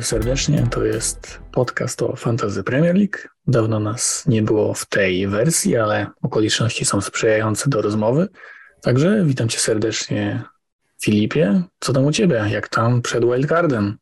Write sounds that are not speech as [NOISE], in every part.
Serdecznie. To jest podcast o Fantasy Premier League. Dawno nas nie było w tej wersji, ale okoliczności są sprzyjające do rozmowy. Także witam cię serdecznie, Filipie. Co tam u ciebie? Jak tam przed wildcardem?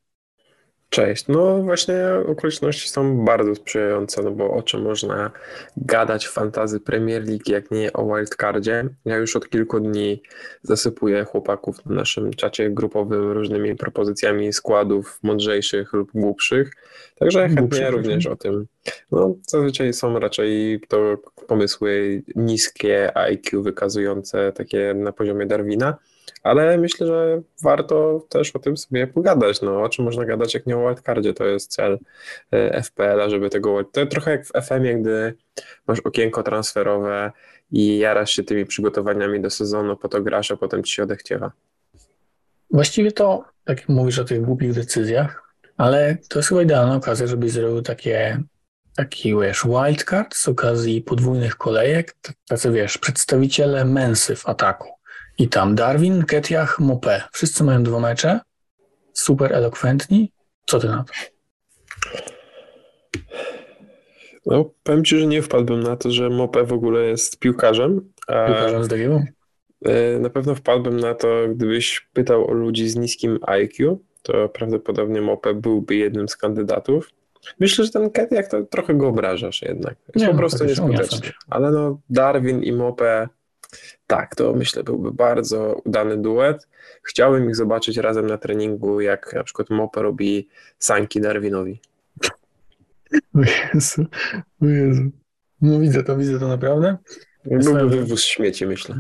Cześć. No właśnie okoliczności są bardzo sprzyjające, no bo o czym można gadać w fantazy Premier League, jak nie o wildcardzie. Ja już od kilku dni zasypuję chłopaków na naszym czacie grupowym różnymi propozycjami składów mądrzejszych lub głupszych, także chętnie głupszych, również o tym. No zazwyczaj są raczej to pomysły niskie IQ wykazujące takie na poziomie Darwina, ale myślę, że warto też o tym sobie pogadać. No, o czym można gadać, jak nie o wildcardzie, to jest cel e, FPL-a, żeby tego... To trochę jak w FM-ie, gdy masz okienko transferowe i jarasz się tymi przygotowaniami do sezonu, po to grasz, a potem ci się odechciewa. Właściwie to, tak jak mówisz o tych głupich decyzjach, ale to jest chyba idealna okazja, żebyś zrobił takie taki, wiesz, wildcard z okazji podwójnych kolejek, tacy, wiesz, przedstawiciele mensy w ataku. I tam Darwin, Ketiach, Mopé. Wszyscy mają dwa mecze. Super elokwentni. Co ty na to? No, powiem ci, że nie wpadłbym na to, że Mopé w ogóle jest piłkarzem. A piłkarzem z Dawiu? E, na pewno wpadłbym na to, gdybyś pytał o ludzi z niskim IQ, to prawdopodobnie Mopé byłby jednym z kandydatów. Myślę, że ten Ketiach to trochę go obrażasz jednak. Jest nie, po no, prostu nieskuteczny. Ale no Darwin i Mopé tak, to myślę byłby bardzo udany duet. Chciałbym ich zobaczyć razem na treningu, jak na przykład Mope robi sanki Darwinowi. O Jezu, o Jezu. No widzę to, widzę to naprawdę. Byłby wywóz śmieci, myślę.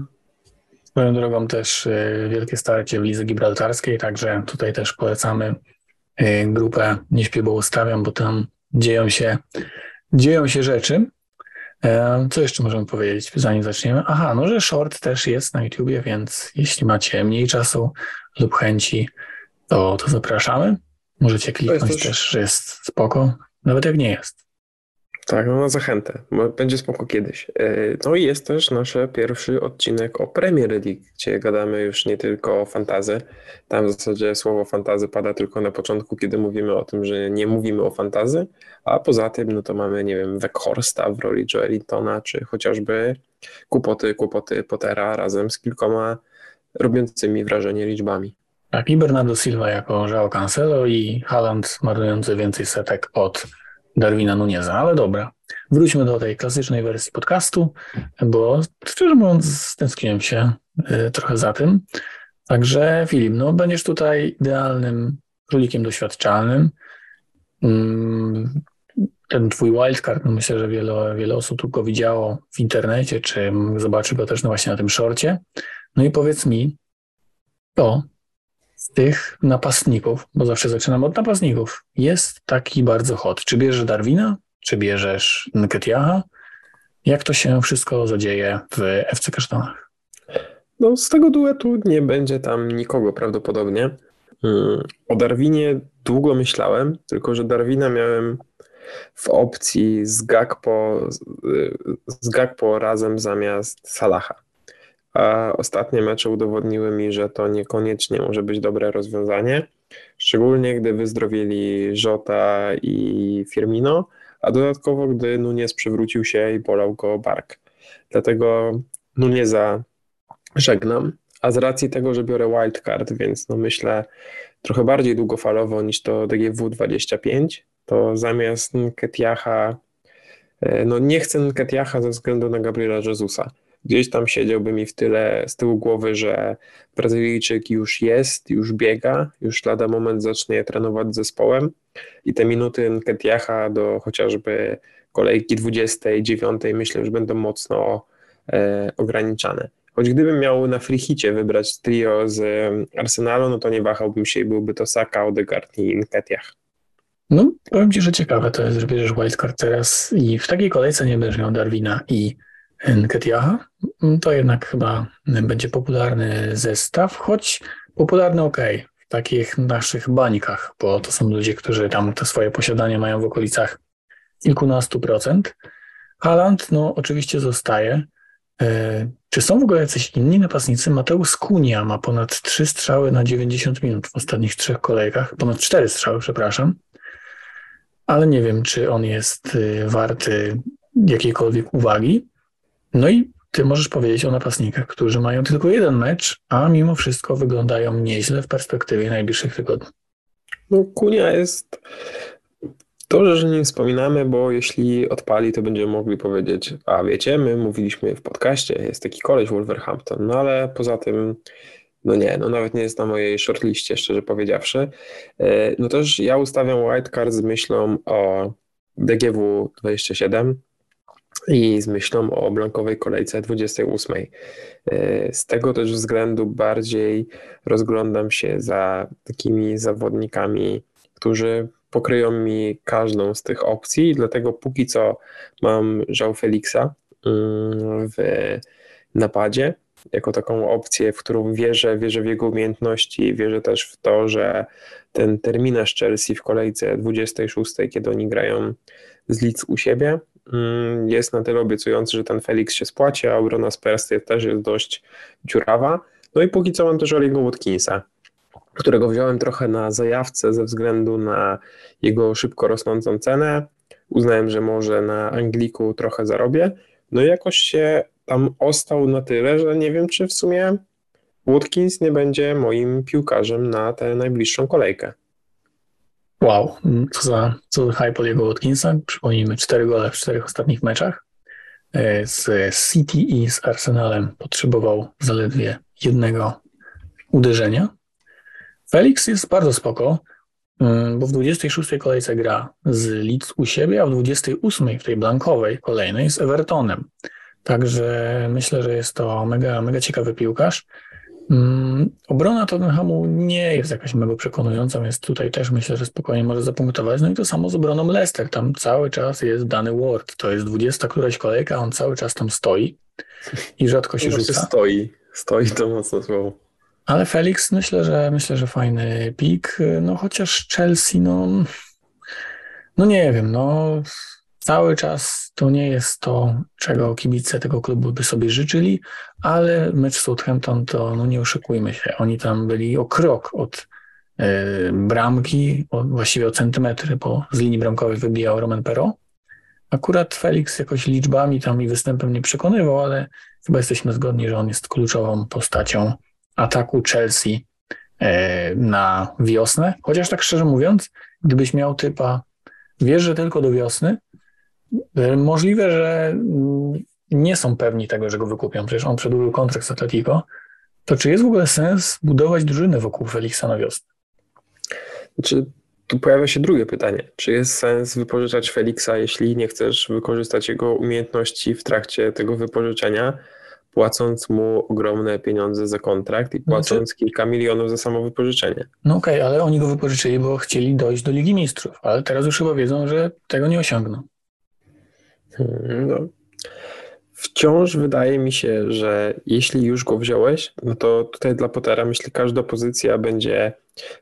Swoją drogą też y, wielkie starcie w Lidze Gibraltarskiej, także tutaj też polecamy y, grupę Nie śpię, bo ustawiam, bo tam dzieją się, dzieją się rzeczy. E, co jeszcze możemy powiedzieć, zanim zaczniemy? Aha, no że short też jest na YouTubie, więc jeśli macie mniej czasu lub chęci, to, to zapraszamy. Możecie kliknąć też... też, że jest spoko, nawet jak nie jest. Tak, no na zachętę. Będzie spoko kiedyś. E, no i jest też nasz pierwszy odcinek o Premier League, gdzie gadamy już nie tylko o fantazy. Tam w zasadzie słowo fantazy pada tylko na początku, kiedy mówimy o tym, że nie mówimy o fantazy, a poza tym no to mamy, nie wiem, Weghorsta w roli Joelintona, czy chociażby kłopoty, kłopoty Pottera razem z kilkoma robiącymi wrażenie liczbami. Tak, i Bernardo Silva jako João Cancelo i Haaland marnujący więcej setek od Darwina Nuneza, ale dobra. Wróćmy do tej klasycznej wersji podcastu, bo szczerze mówiąc stęskniłem się y, trochę za tym. Także Filip, no będziesz tutaj idealnym królikiem doświadczalnym. Mm, ten twój wildcard, no myślę, że wiele, wiele osób go widziało w internecie, czy zobaczy go też no właśnie na tym szorcie. No i powiedz mi, to z tych napastników, bo zawsze zaczynam od napastników, jest taki bardzo hot. Czy bierzesz Darwina, czy bierzesz Nketiaha? Jak to się wszystko zadzieje w FC Kasztanach? No, z tego duetu nie będzie tam nikogo prawdopodobnie. Mm, o Darwinie długo myślałem, tylko że Darwina miałem w opcji z Gakpo, z Gakpo razem zamiast Salaha a ostatnie mecze udowodniły mi, że to niekoniecznie może być dobre rozwiązanie, szczególnie gdy wyzdrowieli Żota i Firmino, a dodatkowo gdy Nunez przywrócił się i bolał go bark. Dlatego Nuneza żegnam, a z racji tego, że biorę wildcard, więc no myślę trochę bardziej długofalowo niż to DGW 25, to zamiast Ketiacha, e, no nie chcę Ketiacha ze względu na Gabriela Jezusa gdzieś tam siedziałby mi w tyle z tyłu głowy, że Brazylijczyk już jest, już biega, już lada moment zacznie trenować z zespołem i te minuty Nketiacha do chociażby kolejki 29 myślę, że będą mocno e, ograniczane. Choć gdybym miał na frichicie wybrać trio z Arsenalu, no to nie wahałbym się i byłby to Saka, Odegaard i Nketiach. No, powiem Ci, że ciekawe to jest, że bierzesz wildcard teraz i w takiej kolejce nie będziesz miał Darwina i Nketiaha, to jednak chyba będzie popularny zestaw, choć popularny ok, w takich naszych bańkach, bo to są ludzie, którzy tam te swoje posiadanie mają w okolicach kilkunastu procent. Haaland, no oczywiście zostaje. E, czy są w ogóle jacyś inni napastnicy? Mateusz Kunia ma ponad 3 strzały na 90 minut w ostatnich trzech kolejkach, ponad 4 strzały, przepraszam, ale nie wiem, czy on jest y, warty jakiejkolwiek uwagi. No i ty możesz powiedzieć o napastnikach, którzy mają tylko jeden mecz, a mimo wszystko wyglądają nieźle w perspektywie najbliższych tygodni. No, Kunia jest Dobrze, że nie wspominamy, bo jeśli odpali, to będziemy mogli powiedzieć, a wiecie, my mówiliśmy w podcaście, jest taki koleś Wolverhampton, no ale poza tym, no nie, no nawet nie jest na mojej shortliście, szczerze powiedziawszy. E, no też ja ustawiam wildcard z myślą o DGW 27 i z myślą o blankowej kolejce 28. E, z tego też względu bardziej rozglądam się za takimi zawodnikami, którzy pokryją mi każdą z tych opcji, dlatego póki co mam żał Felixa mm, w napadzie jako taką opcję, w którą wierzę, wierzę w jego umiejętności, wierzę też w to, że ten terminarz Chelsea w kolejce 26, kiedy oni grają z Leeds u siebie, jest na tyle obiecujący, że ten Felix się spłaci, a obrona Persty też jest dość dziurawa. No i póki co mam też Oliego Watkinsa, którego wziąłem trochę na zajawce ze względu na jego szybko rosnącą cenę. Uznałem, że może na Angliku trochę zarobię. No i jakoś się tam ostał na tyle, że nie wiem, czy w sumie Watkins nie będzie moim piłkarzem na tę najbliższą kolejkę. Wow, co za, co za hype od jego Watkinsa. Przypomnijmy, cztery gole w czterech ostatnich meczach. E, z City i z Arsenalem potrzebował zaledwie jednego uderzenia. Felix jest bardzo spoko, mm, bo w 26 kolejce gra z Leeds u siebie, a w 28 w tej blankowej kolejnej z Evertonem. Także myślę, że jest to mega, mega ciekawy piłkarz. Mm, obrona Tottenhamu nie jest jakaś mega przekonująca, więc tutaj też myślę, że spokojnie może zapunktować. No i to samo z obroną Leicester. Tam cały czas jest dany Ward. To jest 20 któraś kolejka, on cały czas tam stoi i rzadko się rzuca. Stoi. Stoi to mocno słowo. Ale Felix myślę, że myślę, że fajny pik. No chociaż Chelsea, no, no nie wiem, no cały czas to nie jest to, czego kibice tego klubu by sobie życzyli, ale mecz Southampton to no nie oszukujmy się. Oni tam byli o krok od y, bramki, o, właściwie o centymetry, bo z linii bramkowej wybijał Roman Pero. Akurat Felix jakoś liczbami tam i występem nie przekonywał, ale chyba jesteśmy zgodni, że on jest kluczową postacią ataku Chelsea e, na wiosnę. Chociaż tak szczerze mówiąc, gdybyś miał typa, wiesz, że tylko do wiosny, e, możliwe, że mm, nie są pewni tego, że go wykupią. Przecież on przedłużył kontrakt z Atletico. To czy jest w ogóle sens budować drużynę wokół Felixa na wiosnę? Znaczy, tu pojawia się drugie pytanie. Czy jest sens wypożyczać Felixa, jeśli nie chcesz wykorzystać jego umiejętności w trakcie tego wypożyczenia? płacąc mu ogromne pieniądze za kontrakt i znaczy- płacąc znaczy... kilka milionów za samo wypożyczenie. No okej, okay, ale oni go wypożyczyli, bo chcieli dojść do Ligi Mistrzów, ale teraz już chyba wiedzą, że tego nie osiągną. Hmm, no. Wciąż wydaje mi się, że jeśli już go wziąłeś, no to tutaj dla Pottera myślę, każda pozycja będzie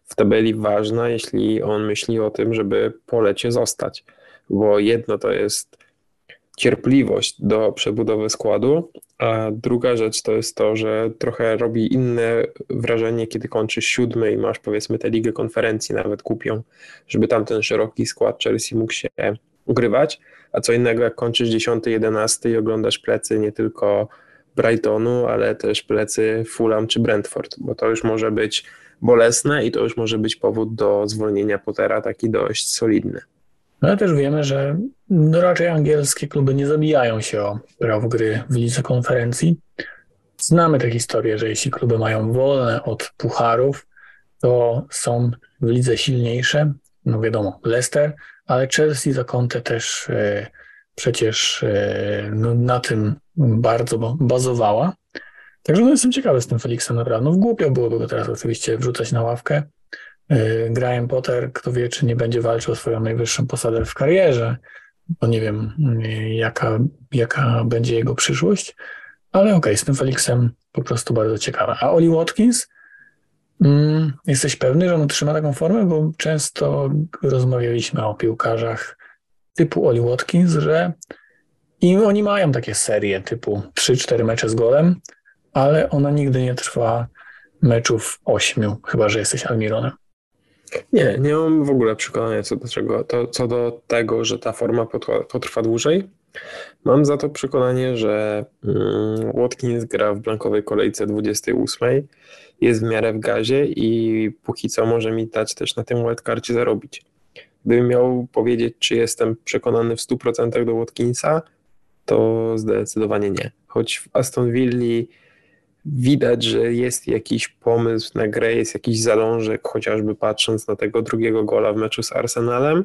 w tabeli ważna, jeśli on myśli o tym, żeby po lecie zostać. Bo jedno to jest cierpliwość do przebudowy składu, a druga rzecz to jest to, że trochę robi inne wrażenie, kiedy kończysz siódmy i masz powiedzmy tę ligę konferencji nawet kupią, żeby tam ten szeroki skład Chelsea mógł się ugrywać, a co innego jak kończysz dziesiąty, jedenasty i oglądasz plecy nie tylko Brightonu, ale też plecy Fulham czy Brentford, bo to już może być bolesne i to już może być powód do zwolnienia Pottera taki dość solidny. No ale też wiemy, że no raczej angielskie kluby nie zabijają się o prawo gry w lidze konferencji. Znamy tę historię, że jeśli kluby mają wolne od pucharów, to są w lidze silniejsze. No wiadomo, Leicester, ale Chelsea za kątę też e, przecież e, no, na tym bardzo bazowała. Także no, jestem ciekawy z tym Felixem naprawdę. No głupio byłoby go teraz oczywiście wrzucać na ławkę, E, Graham Potter, kto wie, czy nie będzie walczył o swoją najwyższą posadę w karierze, bo nie wiem, jaka, jaka będzie jego przyszłość, ale okej, okay, z tym Felixem po prostu bardzo ciekawe. A Oli Watkins, mm, jesteś pewny, że on utrzyma taką formę? Bo często rozmawialiśmy o piłkarzach typu Oli Watkins, że I oni mają takie serie typu 3-4 mecze z golem, ale ona nigdy nie trwa meczów 8, chyba że jesteś Almironem. Nie, nie mam w ogóle przekonania co do, czego, to, co do tego, że ta forma potrwa, potrwa dłużej. Mam za to przekonanie, że mm, Watkins gra w blankowej kolejce 28, jest w miarę w gazie i póki co może mi dać też na tym wildcardzie zarobić. Gdybym miał powiedzieć, czy jestem przekonany w 100% do Watkinsa, to zdecydowanie nie. Choć w Aston Villa widać, że jest jakiś pomysł na grę, jest jakiś zalążek, chociażby patrząc na tego drugiego gola w meczu z Arsenalem.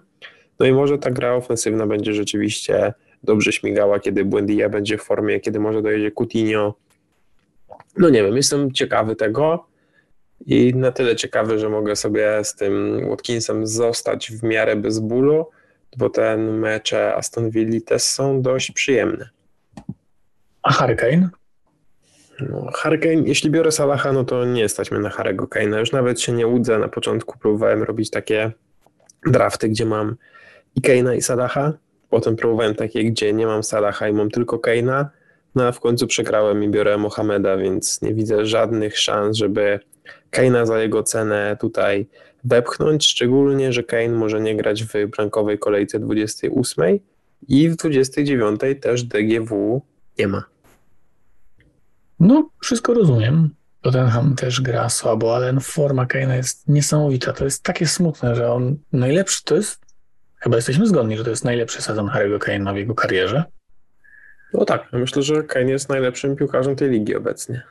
No i może ta gra ofensywna będzie rzeczywiście dobrze śmigała, kiedy Buendia będzie w formie, kiedy może dojedzie Coutinho. No nie wiem, jestem ciekawy tego i na tyle ciekawy, że mogę sobie z tym Watkinsem zostać w miarę bez bólu, bo ten mecze Aston Villa też są dość przyjemne. A Hurricane? No, Hurricane, jeśli biorę Salaha, no to nie stać mnie na Harry'ego Kane'a. Już nawet się nie łudzę. Na początku próbowałem robić takie drafty, gdzie mam i Kane'a i Salaha. Potem próbowałem takie, gdzie nie mam Salaha i mam tylko Kane'a. No a w końcu przegrałem i biorę Mohameda, więc nie widzę żadnych szans, żeby Kane'a za jego cenę tutaj wepchnąć. Szczególnie, że Kane może nie grać w brankowej kolejce 28 i w 29 też DGW nie ma. No, wszystko rozumiem. Tottenham też gra słabo, ale forma Kane'a jest niesamowita. To jest takie smutne, że on najlepszy to jest, chyba jesteśmy zgodni, że to jest najlepszy sezon Harry'ego Kane'a w jego karierze. No tak, myślę, że Kane jest najlepszym piłkarzem tej ligi obecnie.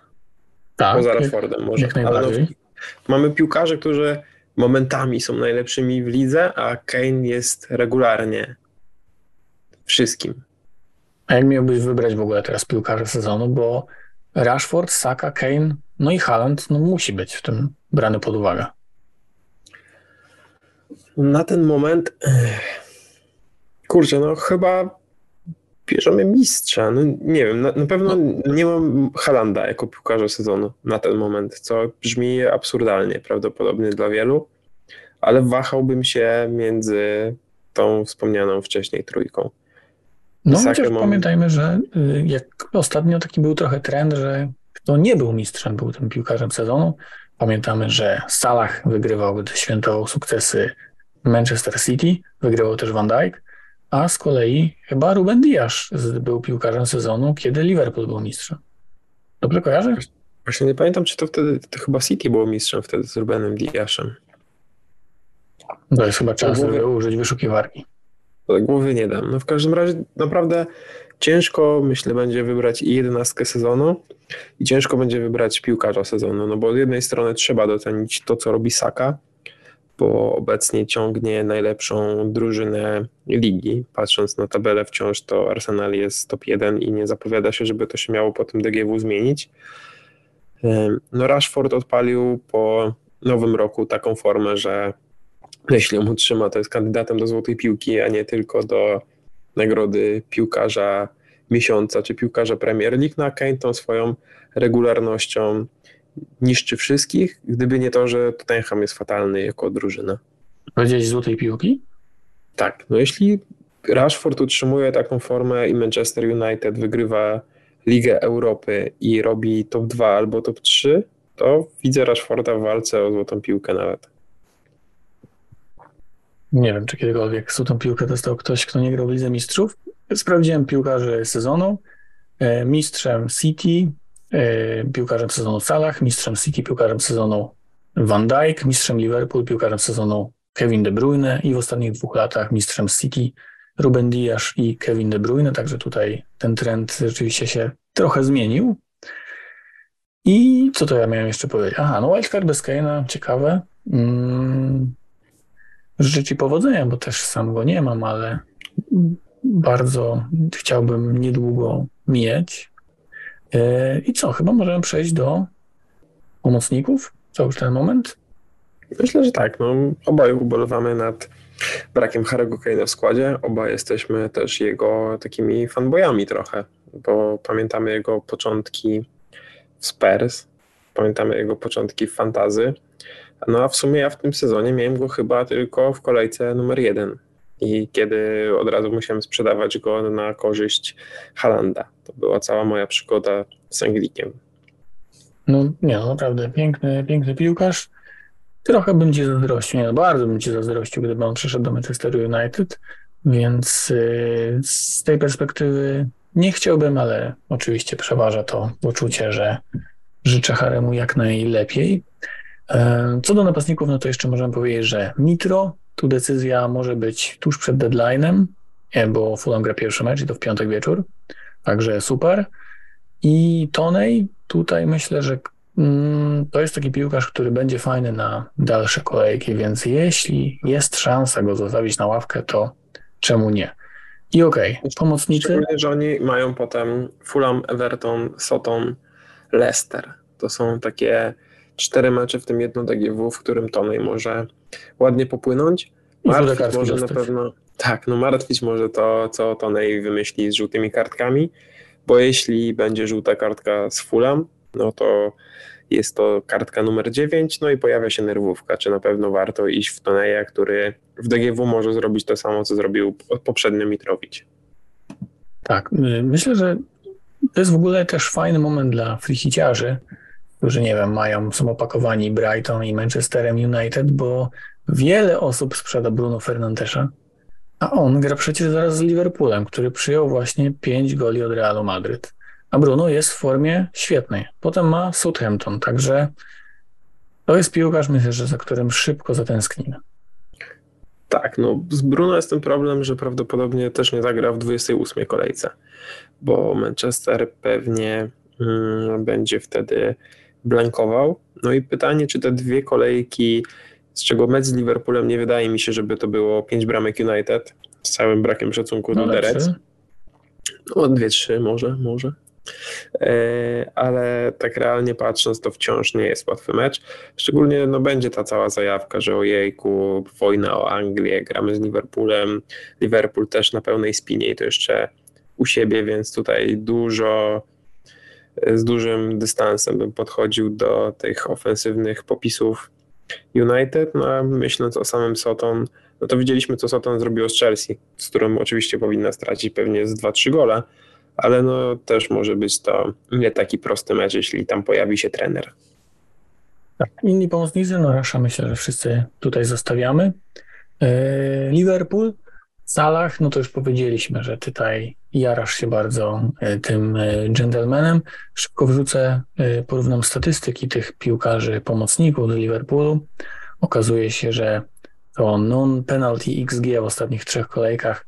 Tak. Poza Rashfordem może. Jak najbardziej. No, mamy piłkarzy, którzy momentami są najlepszymi w lidze, a Kane jest regularnie wszystkim. A jak miałbyś wybrać w ogóle teraz piłkarza sezonu, bo Rashford, Saka, Kane, no i Haaland no musi być w tym brany pod uwagę. Na ten moment kurczę, no chyba bierzemy mistrza. No nie wiem, na, na pewno no. nie mam Halanda jako piłkarza sezonu na ten moment, co brzmi absurdalnie prawdopodobnie dla wielu, ale wahałbym się między tą wspomnianą wcześniej trójką. No chociaż mam... pamiętajmy, że y, jak ostatnio taki był trochę trend, że kto nie był mistrzem, był tym piłkarzem sezonu. Pamiętamy, że Salah wygrywał, gdy świętował sukcesy Manchester City, wygrywał też Van Dijk, a z kolei chyba Ruben Dias był piłkarzem sezonu, kiedy Liverpool był mistrzem. Dobrze kojarzę? Właśnie nie pamiętam, czy to wtedy, to chyba City było mistrzem wtedy z Rubenem Diasem. To jest chyba czas, żeby użyć wyszukiwarki głowy nie dam. No w każdym razie naprawdę ciężko, myślę, będzie wybrać i jedenastkę sezonu i ciężko będzie wybrać piłkarza sezonu, no bo z jednej strony trzeba docenić to, co robi Saka, bo obecnie ciągnie najlepszą drużynę ligi. Patrząc na tabelę wciąż, to Arsenal jest top 1 i nie zapowiada się, żeby to się miało po tym DGW zmienić. No Rashford odpalił po nowym roku taką formę, że jeśli ją utrzyma, to jest kandydatem do złotej piłki, a nie tylko do nagrody piłkarza miesiąca czy piłkarza Premier League. No a Kane tą swoją regularnością niszczy wszystkich, gdyby nie to, że Tottenham jest fatalny jako drużyna. Powiedziałeś złotej piłki? Tak. No jeśli Rashford utrzymuje taką formę i Manchester United wygrywa Ligę Europy i robi top 2 albo top 3, to widzę Rashforda w walce o złotą piłkę nawet. Nie wiem, czy kiedykolwiek złotą piłkę dostał ktoś, kto nie grał w Lidze Mistrzów. Sprawdziłem piłkarzy sezonu. E, mistrzem City, piłkarzem sezonu Salah, mistrzem City, piłkarzem sezonu Van Dijk, mistrzem Liverpool, piłkarzem sezonu Kevin De Bruyne i w ostatnich dwóch latach mistrzem City Ruben Dias i Kevin De Bruyne, także tutaj ten trend rzeczywiście się trochę zmienił. I co to ja miałem jeszcze powiedzieć? Aha, no wildcard bez Kane'a, ciekawe. Mm, Życzę Ci powodzenia, bo też sam go nie mam, ale bardzo chciałbym niedługo mieć. E, I co, chyba możemy przejść do pomocników? Co już ten moment? Myślę, że tak. No, obaj ubolewamy nad brakiem Harry'ego Kane'a w składzie. Oba jesteśmy też jego takimi fanboyami trochę, bo pamiętamy jego początki w Spurs, pamiętamy jego początki w Fantazy no a w sumie ja w tym sezonie miałem go chyba tylko w kolejce numer jeden. I kiedy od razu musiałem sprzedawać go na korzyść Halanda. To była cała moja przygoda z Anglikiem. No nie, no naprawdę piękny, piękny piłkarz. Trochę bym ci zazdrościł, nie, no bardzo bym ci zazdrościł, gdyby on przyszedł do Manchesteru United, więc yy, z tej perspektywy nie chciałbym, ale oczywiście przeważa to poczucie, że życzę Haremu jak najlepiej. E, co do napastników, no to jeszcze możemy powiedzieć, że Nitro, tu decyzja może być tuż przed deadline'em, bo Fulham gra pierwszy mecz i to w piątek wieczór, także super. I Tonej, tutaj myślę, że mm, to jest taki piłkarz, który będzie fajny na dalsze kolejki, więc jeśli jest szansa go zostawić na ławkę, to czemu nie? I okej, okay, pomocnicy. Szczególnie, że oni mają potem Fulham, Everton, Soton, Leicester. To są takie cztery mecze, w tym jedno DGW, w którym Tonej może ładnie popłynąć. Martwić może dostać. na pewno. Tak, no martwić może to, co Tonej wymyśli z żółtymi kartkami, bo jeśli będzie żółta kartka z Fulham, no to jest to kartka numer 9, no i pojawia się nerwówka, czy na pewno warto iść w Toneja, który w DGW może zrobić to samo, co zrobił poprzednio Mitrowicz. Tak, y, myślę, że to jest w ogóle też fajny moment dla frichiciarzy, którzy, nie wiem, mają, są opakowani Brighton i Manchesterem United, bo wiele osób sprzeda Bruno Fernandesza, a on gra przecież zaraz z Liverpoolem, który przyjął właśnie 5 goli od Realu Madryt. A Bruno jest w formie świetnej. Potem ma Southampton, także to jest piłkarz, myślę, że za którym szybko zatęsknimy. Tak, no z Bruno jest ten problem, że prawdopodobnie też nie zagra w 28 kolejce, bo Manchester pewnie mm, będzie wtedy blankował. No i pytanie, czy te dwie kolejki, z czego mecz z Liverpoolem nie wydaje mi się, żeby to było pięć bramek United, z całym brakiem szacunku no do Derec. No dwie, trzy może, może. E, ale tak realnie patrząc, to wciąż nie jest łatwy mecz. Szczególnie no, będzie ta cała zajawka, że ojejku, wojna o Anglię, gramy z Liverpoolem. Liverpool też na pełnej spinie i to jeszcze u siebie, więc tutaj dużo z dużym dystansem bym podchodził do tych ofensywnych popisów United, no a myśląc o samym Soton, no to widzieliśmy, co Soton zrobiło z Chelsea, z którym oczywiście powinna stracić pewnie z 2-3 gole, ale no też może być to nie taki prosty mecz, jeśli tam pojawi się trener. Tak, inni pomocnicy, no Rasza myślę, że wszyscy tutaj zostawiamy. E, Liverpool, Salah, no to już powiedzieliśmy, że tutaj jarasz się bardzo e, tym e, gentlemanem. Szybko wrzucę, porównam statystyki tych piłkarzy pomocników do Liverpoolu. Okazuje się, że to non-penalty XG w ostatnich trzech kolejkach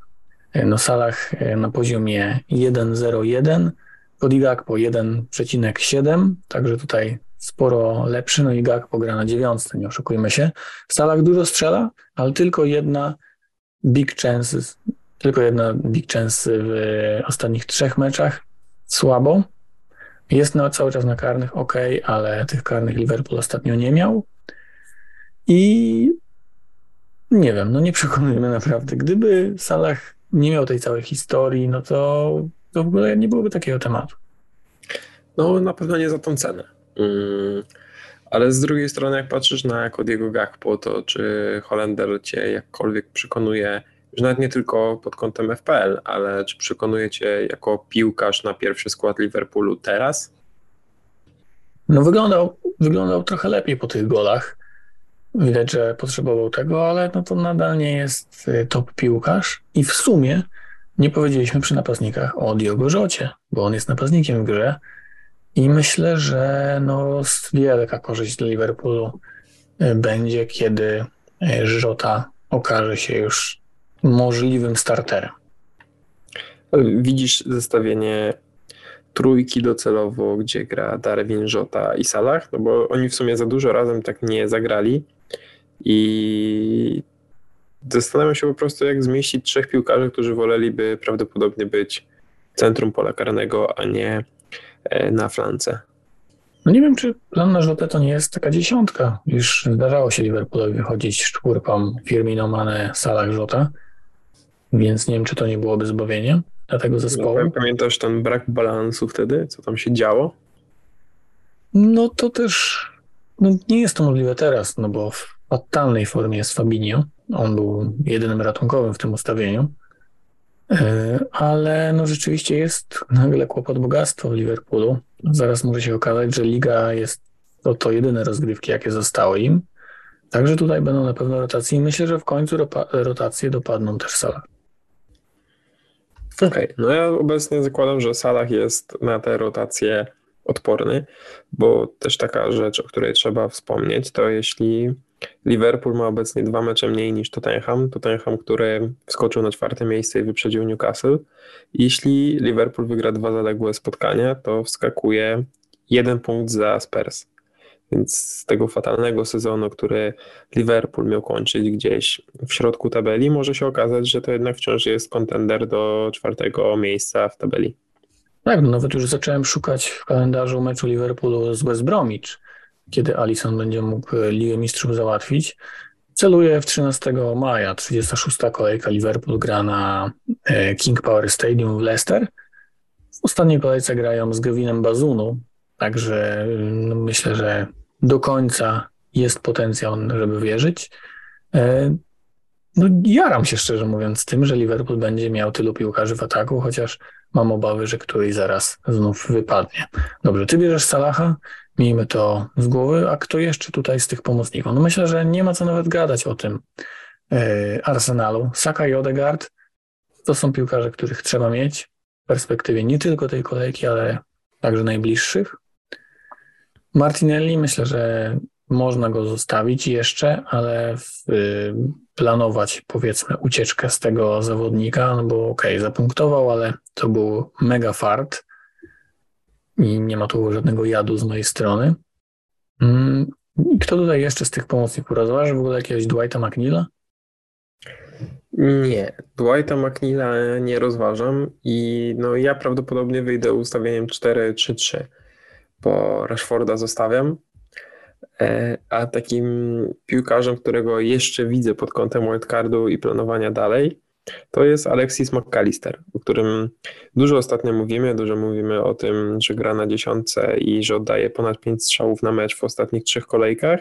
no Salah e, na poziomie 1,01, Cody po 1,7, także tutaj sporo lepszy, no i Gakpo gra na dziewiątce, nie oszukujmy się. Salah dużo strzela, ale tylko jedna big chance, tylko jedna big chance w ostatnich trzech meczach, słabo. Jest na, cały czas na karnych, ok, ale tych karnych Liverpool ostatnio nie miał. I nie wiem, no nie przekonujemy naprawdę. Gdyby Salah nie miał tej całej historii, no to, to w ogóle nie byłoby takiego tematu. No na pewno nie za tą cenę. Mm, ale z drugiej strony, jak patrzysz na Kodiego Gakpo, to czy Holender cię jakkolwiek przekonuje, że nawet nie tylko pod kątem FPL, ale czy przekonuje cię jako piłkarz na pierwszy skład Liverpoolu teraz? No wyglądał, wyglądał trochę lepiej po tych golach. Widać, że potrzebował tego, ale no to nadal nie jest y, top piłkarz. I w sumie nie powiedzieliśmy przy napastnikach o Diogo Rzocie, bo on jest napastnikiem w grze i myślę, że no wielka korzyść dla Liverpoolu y, będzie, kiedy Żota y, okaże się już możliwym starterem. Widzisz zestawienie trójki docelowo, gdzie gra Darwin, Żota i Salah, no bo oni w sumie za dużo razem tak nie zagrali. I zastanawiam się po prostu, jak zmieścić trzech piłkarzy, którzy woleliby prawdopodobnie być centrum pola karnego, a nie e, na flance. No nie wiem, czy plan na rzutę to nie jest taka dziesiątka. Już zdarzało się Liverpoolowi wychodzić z czwórką Firmino, Mane, Salah, Żota, więc nie wiem, czy to nie byłoby zbawienie dla tego zespołu. No, pamiętasz ten brak balansu wtedy, co tam się działo? No to też no, nie jest to możliwe teraz, no bo w fatalnej formie jest Fabinho. On był jedynym ratunkowym w tym ustawieniu. E, ale no rzeczywiście jest nagle kłopot bogactwa w Liverpoolu. Zaraz może się okazać, że liga jest to, to jedyne rozgrywki, jakie zostały im. Także tutaj będą na pewno rotacje i myślę, że w końcu rotacje dopadną też Salah. Okej, okay. no ja obecnie zakładam, że Salah jest na te rotacje odporny, bo też taka rzecz, o której trzeba wspomnieć, to jeśli Liverpool ma obecnie dwa mecze mniej niż Tottenham, Tottenham, który wskoczył na czwarte miejsce i wyprzedził Newcastle. Jeśli Liverpool wygra dwa zaległe spotkania, to wskakuje jeden punkt za Spurs. Więc z tego fatalnego sezonu, który Liverpool miał kończyć gdzieś w środku tabeli, może się okazać, że to jednak wciąż jest kontender do czwartego miejsca w tabeli. Tak, no nawet już zacząłem szukać w kalendarzu meczu Liverpoolu z West Bromwich, kiedy Alisson będzie mógł Ligę Mistrzów załatwić. Celuję w 13 maja, 36. kolejka Liverpool gra na e, King Power Stadium w Leicester. W ostatniej kolejce grają z Gavinem Bazunu, także no, myślę, że do końca jest potencjał, żeby wierzyć. E, no, jaram się szczerze mówiąc tym, że Liverpool będzie miał tylu piłkarzy w ataku, chociaż mam obawy, że któryś zaraz znów wypadnie. Dobrze, ty bierzesz Salaha, miejmy to z głowy, a kto jeszcze tutaj z tych pomocników? No myślę, że nie ma co nawet gadać o tym yy, Arsenalu. Saka i Odegaard to są piłkarze, których trzeba mieć w perspektywie nie tylko tej kolejki, ale także najbliższych. Martinelli myślę, że można go zostawić jeszcze, ale w, y, planować powiedzmy ucieczkę z tego zawodnika, no bo okej, okay, zapunktował, ale to był mega fart i nie ma tu żadnego jadu z mojej strony. Mm, kto tutaj jeszcze z tych pomocników rozważa w ogóle jakiegoś Dwighta McNeila? Nie, Dwighta McNeila nie rozważam i no ja prawdopodobnie wyjdę ustawieniem 4-3-3, bo Rashforda zostawiam, E, a takim piłkarzem, którego jeszcze widzę pod kątem wildcardu i planowania dalej, to jest Alexis McAllister, o którym dużo ostatnio mówimy, dużo mówimy o tym, że gra na dziesiątce i że oddaje ponad pięć strzałów na mecz w ostatnich trzech kolejkach.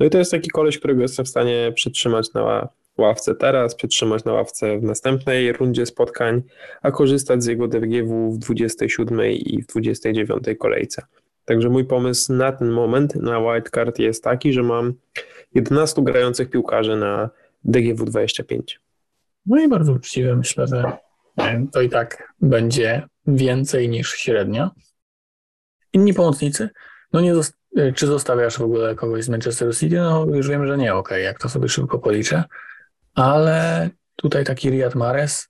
No i to jest taki koleś, którego jestem w stanie przytrzymać na ławce teraz, przytrzymać na ławce w następnej rundzie spotkań, a korzystać z jego DGW w 27 i w 29 kolejce. Także mój pomysł na ten moment na wildcard jest taki, że mam 11 grających piłkarzy na DGW 25. No i bardzo uczciwe. Myślę, że to i tak będzie więcej niż średnio. Inni pomocnicy? No nie czy zostawiasz w ogóle kogoś z Manchester City? No już wiem, że nie, ok, jak to sobie szybko policzę. Ale tutaj taki Riyad Mahrez,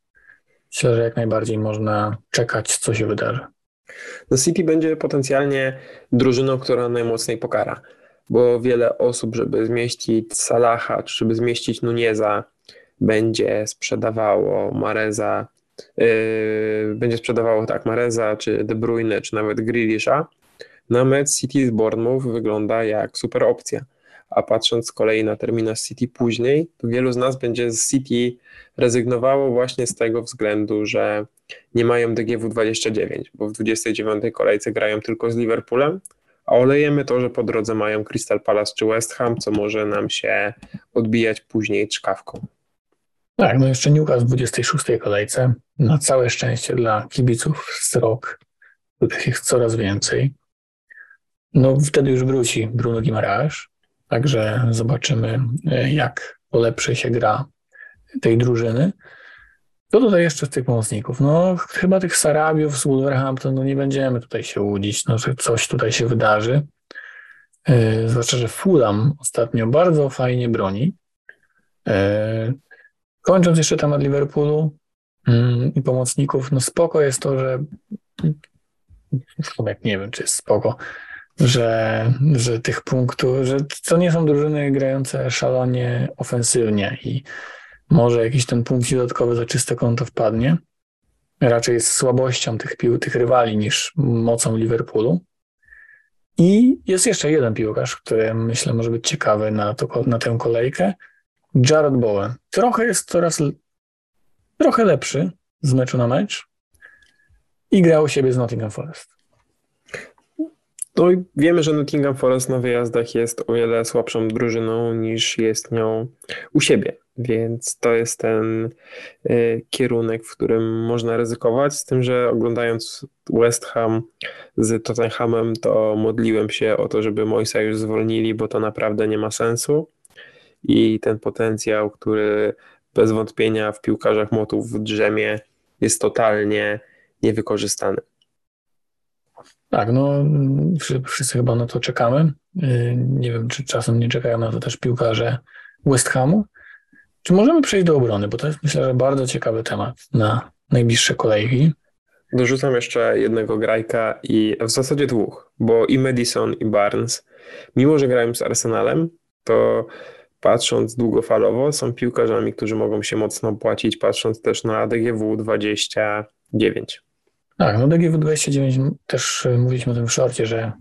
myślę, że jak najbardziej można czekać, co się wydarzy. No City będzie potencjalnie drużyną, która najmocniej pokara, bo wiele osób, żeby zmieścić Salaha, czy żeby zmieścić Nuneza, będzie sprzedawało Mareza, yy, będzie sprzedawało tak Mareza, czy De Bruyne, czy nawet Grealisha. Na mecz City z Bournemouth wygląda jak super opcja. A patrząc z kolei na terminarz City później, to wielu z nas będzie z City rezygnowało właśnie z tego względu, że nie mają DGW 29, bo w 29 kolejce grają tylko z Liverpoolem, a olejemy to, że po drodze mają Crystal Palace czy West Ham, co może nam się odbijać później czkawką. Tak, no jeszcze Newcastle w 26 kolejce. Na całe szczęście dla kibiców z rok, których jest coraz więcej. No wtedy już wróci Bruno Guimaraes, także zobaczymy e, jak polepszy się gra tej drużyny. Co tutaj jeszcze z tych pomocników? No, chyba tych Sarabiów z Wolverhampton, no nie będziemy tutaj się łudzić, no, że coś tutaj się wydarzy. Yy, zwłaszcza, że Fulham ostatnio bardzo fajnie broni. Kończąc jeszcze temat Liverpoolu yy, i pomocników, no spoko jest to, że jak nie wiem, czy jest spoko, że, że tych punktów, że to nie są drużyny grające szalonie ofensywnie i może jakiś ten punkt dodatkowy za czyste konto wpadnie. Raczej jest słabością tych, pił, tych rywali niż mocą Liverpoolu. I jest jeszcze jeden piłkarz, który myślę może być ciekawy na, to, na tę kolejkę. Jared Bowen. Trochę jest coraz trochę lepszy z meczu na mecz i grał u siebie z Nottingham Forest. No i wiemy, że Nottingham Forest na wyjazdach jest o wiele słabszą drużyną niż jest nią u siebie. Więc to jest ten y, kierunek, w którym można ryzykować. Z tym, że oglądając West Ham z Tottenhamem, to modliłem się o to, żeby Moisa już zwolnili, bo to naprawdę nie ma sensu. I ten potencjał, który bez wątpienia w piłkarzach motów w drzemie, jest totalnie niewykorzystany. Tak, no wszyscy chyba na to czekamy. Y, nie wiem, czy czasem nie czekają na to też piłkarze West Hamu. Czy możemy przejść do obrony? Bo to jest myślę, że bardzo ciekawy temat na najbliższe kolejki. Dorzucam jeszcze jednego grajka i w zasadzie dwóch, bo i Madison i Barnes, mimo że grają z Arsenalem, to patrząc długofalowo są piłkarzami, którzy mogą się mocno płacić, patrząc też na DGW 29. Tak, no DGW 29 też y, mówiliśmy o tym w szorcie, że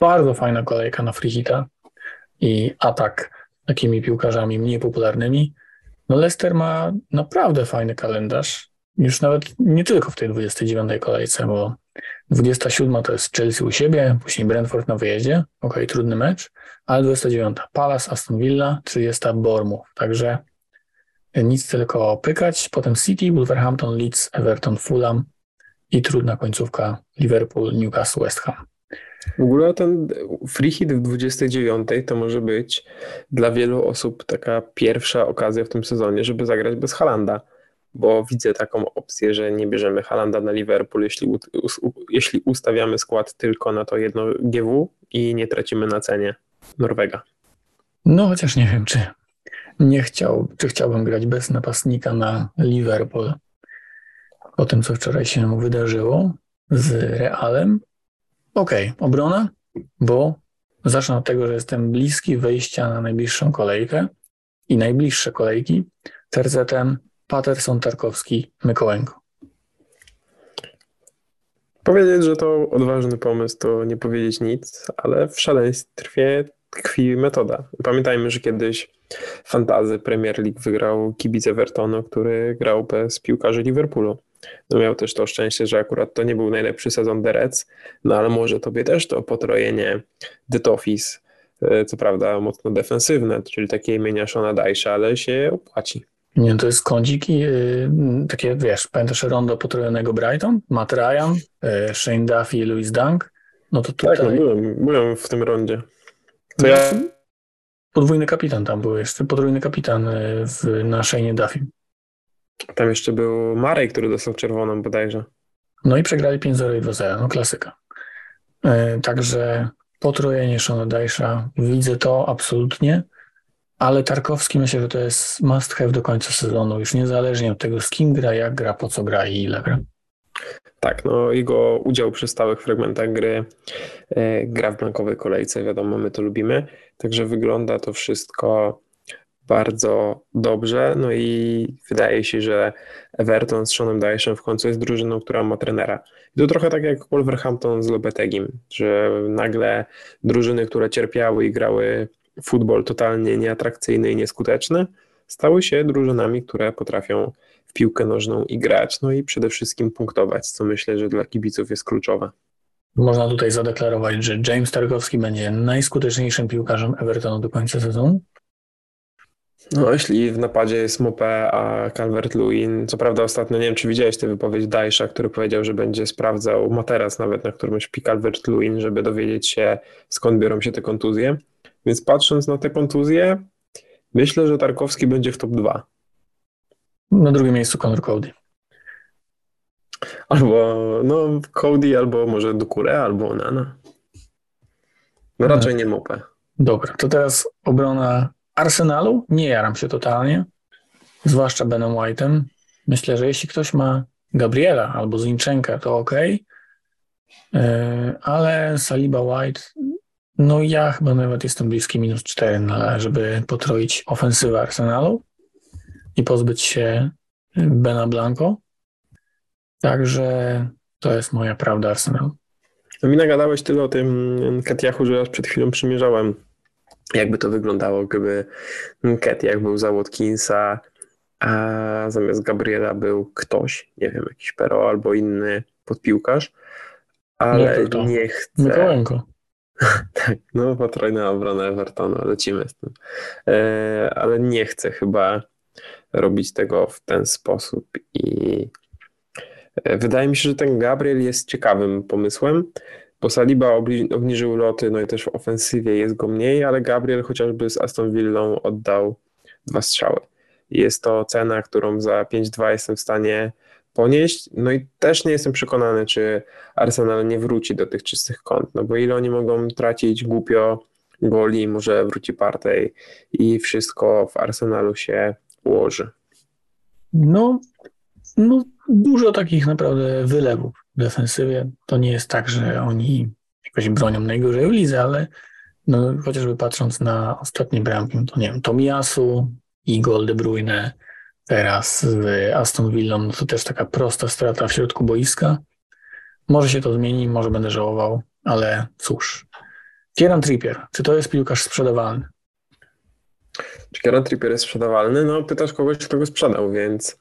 bardzo fajna kolejka na freehita i atak takimi piłkarzami mniej popularnymi. No Leicester ma naprawdę fajny kalendarz. Już nawet nie tylko w tej 29 kolejce, bo 27 to jest Chelsea u siebie, później Brentford na wyjeździe. Ok, trudny mecz, ale 29 Palace, Aston Villa, 30 Bournemouth. Także nic tylko pykać. Potem City, Wolverhampton, Leeds, Everton, Fulham i trudna końcówka Liverpool, Newcastle, West Ham. W ogóle ten free hit w 29 to może być dla wielu osób taka pierwsza okazja w tym sezonie, żeby zagrać bez Halanda, bo widzę taką opcję, że nie bierzemy Halanda na Liverpool, jeśli, jeśli ustawiamy skład tylko na to jedno GW i nie tracimy na cenie Norwega. No chociaż nie wiem, czy nie chciał, czy chciałbym grać bez napastnika na Liverpool po tym, co wczoraj się wydarzyło z Realem, Okej, okay, obrona, bo zacznę od tego, że jestem bliski wejścia na najbliższą kolejkę i najbliższe kolejki tercetem Paterson, Tarkowski, Mykołęko. Powiedzieć, że to odważny pomysł, to nie powiedzieć nic, ale w szaleństwie tkwi metoda. Pamiętajmy, że kiedyś fantazy Premier League wygrał kibic Evertonu, który grał bez piłkarzy Liverpoolu. No miał też to szczęście, że akurat to nie był najlepszy sezon The Reds, no ale może tobie też to potrojenie The e, co prawda mocno defensywne, czyli takie imienia Shona Dajsza, ale się opłaci. Nie, to jest kądzik i yy, takie, wiesz, pamiętasz rondo potrojonego Brighton? Matt Ryan, yy, Shane Duffy i Louis Dunk? No to tutaj... Tak, no byłem, byłem w tym rondzie. To ja... Podwójny kapitan tam był jeszcze, podwójny kapitan w, na Shane Duffy. Tam jeszcze był Marek, który dostał czerwoną bodajże. No i przegrali 5-0 i 2-0, no klasyka. Yy, także potrojenie Shona Dajsza, widzę to absolutnie, ale Tarkowski myślę, że to jest must have do końca sezonu, już niezależnie od tego z kim gra, jak gra, po co gra i ile gra. Tak, no jego udział przy stałych fragmentach gry, e, gra w blankowej kolejce, wiadomo, my to lubimy, także wygląda to wszystko bardzo dobrze. No i wydaje się, że Everton z Seanem Dyson w końcu jest drużyną, która ma trenera. I to trochę tak jak Wolverhampton z Lopetegim, że nagle drużyny, które cierpiały i grały futbol totalnie nieatrakcyjny i nieskuteczny, stały się drużynami, które potrafią piłkę nożną i grać, no i przede wszystkim punktować, co myślę, że dla kibiców jest kluczowe. Można tutaj zadeklarować, że James Tarkowski będzie najskuteczniejszym piłkarzem Evertonu do końca sezonu? No, jeśli w napadzie jest Mopé, a Calvert-Lewin, co prawda ostatnio, nie wiem, czy widziałeś tę wypowiedź Dajsza, który powiedział, że będzie sprawdzał materac nawet, na którym śpi Calvert-Lewin, żeby dowiedzieć się, skąd biorą się te kontuzje. Więc patrząc na te kontuzje, myślę, że Tarkowski będzie w top 2. Na drugim miejscu Conor Cody. Albo no Cody, albo może Dukure, albo Nana. No raczej nie Mopé. Dobra, to teraz obrona Arsenalu nie jaram się totalnie, zwłaszcza Benem White'em. Myślę, że jeśli ktoś ma Gabriela albo Zinchenka, to ok, e, ale Saliba White, no ja chyba nawet jestem bliski minus 4, żeby potroić ofensywę Arsenalu i pozbyć się Bena Blanco. Także to jest moja prawda Arsenalu. No mi nagadałeś tyle o tym Katiachu, że aż przed chwilą przymierzałem jakby to wyglądało, gdyby jak był za Watkinsa, a zamiast Gabriela był ktoś, nie wiem, jakiś Pero albo inny podpiłkarz, ale nie chcę. Mikołajko. [LAUGHS] tak, no potrójna obrona Evertonu, lecimy z tym. E, ale nie chcę chyba robić tego w ten sposób i e, wydaje mi się, że ten Gabriel jest ciekawym pomysłem, bo Saliba obniżył loty, no i też w ofensywie jest go mniej, ale Gabriel chociażby z Aston Villą oddał dwa strzały. Jest to cena, którą za 5-2 jestem w stanie ponieść. No i też nie jestem przekonany, czy Arsenal nie wróci do tych czystych kąt, no bo ile oni mogą tracić głupio goli, może wróci Partey i wszystko w Arsenalu się ułoży. No, no dużo takich naprawdę wylewów w defensywie. To nie jest tak, że oni jakoś bronią najgorzej w lidze, ale no, chociażby patrząc na ostatnie bramki, to nie wiem, Tomiasu i Gol De Bruyne, teraz z Aston Villą, no to też taka prosta strata w środku boiska. Może się to zmieni, może będę żałował, ale cóż. Kieran Trippier, czy to jest piłkarz sprzedawalny? Czy Kieran Trippier jest sprzedawalny? No pytasz kogoś, kto go sprzedał, więc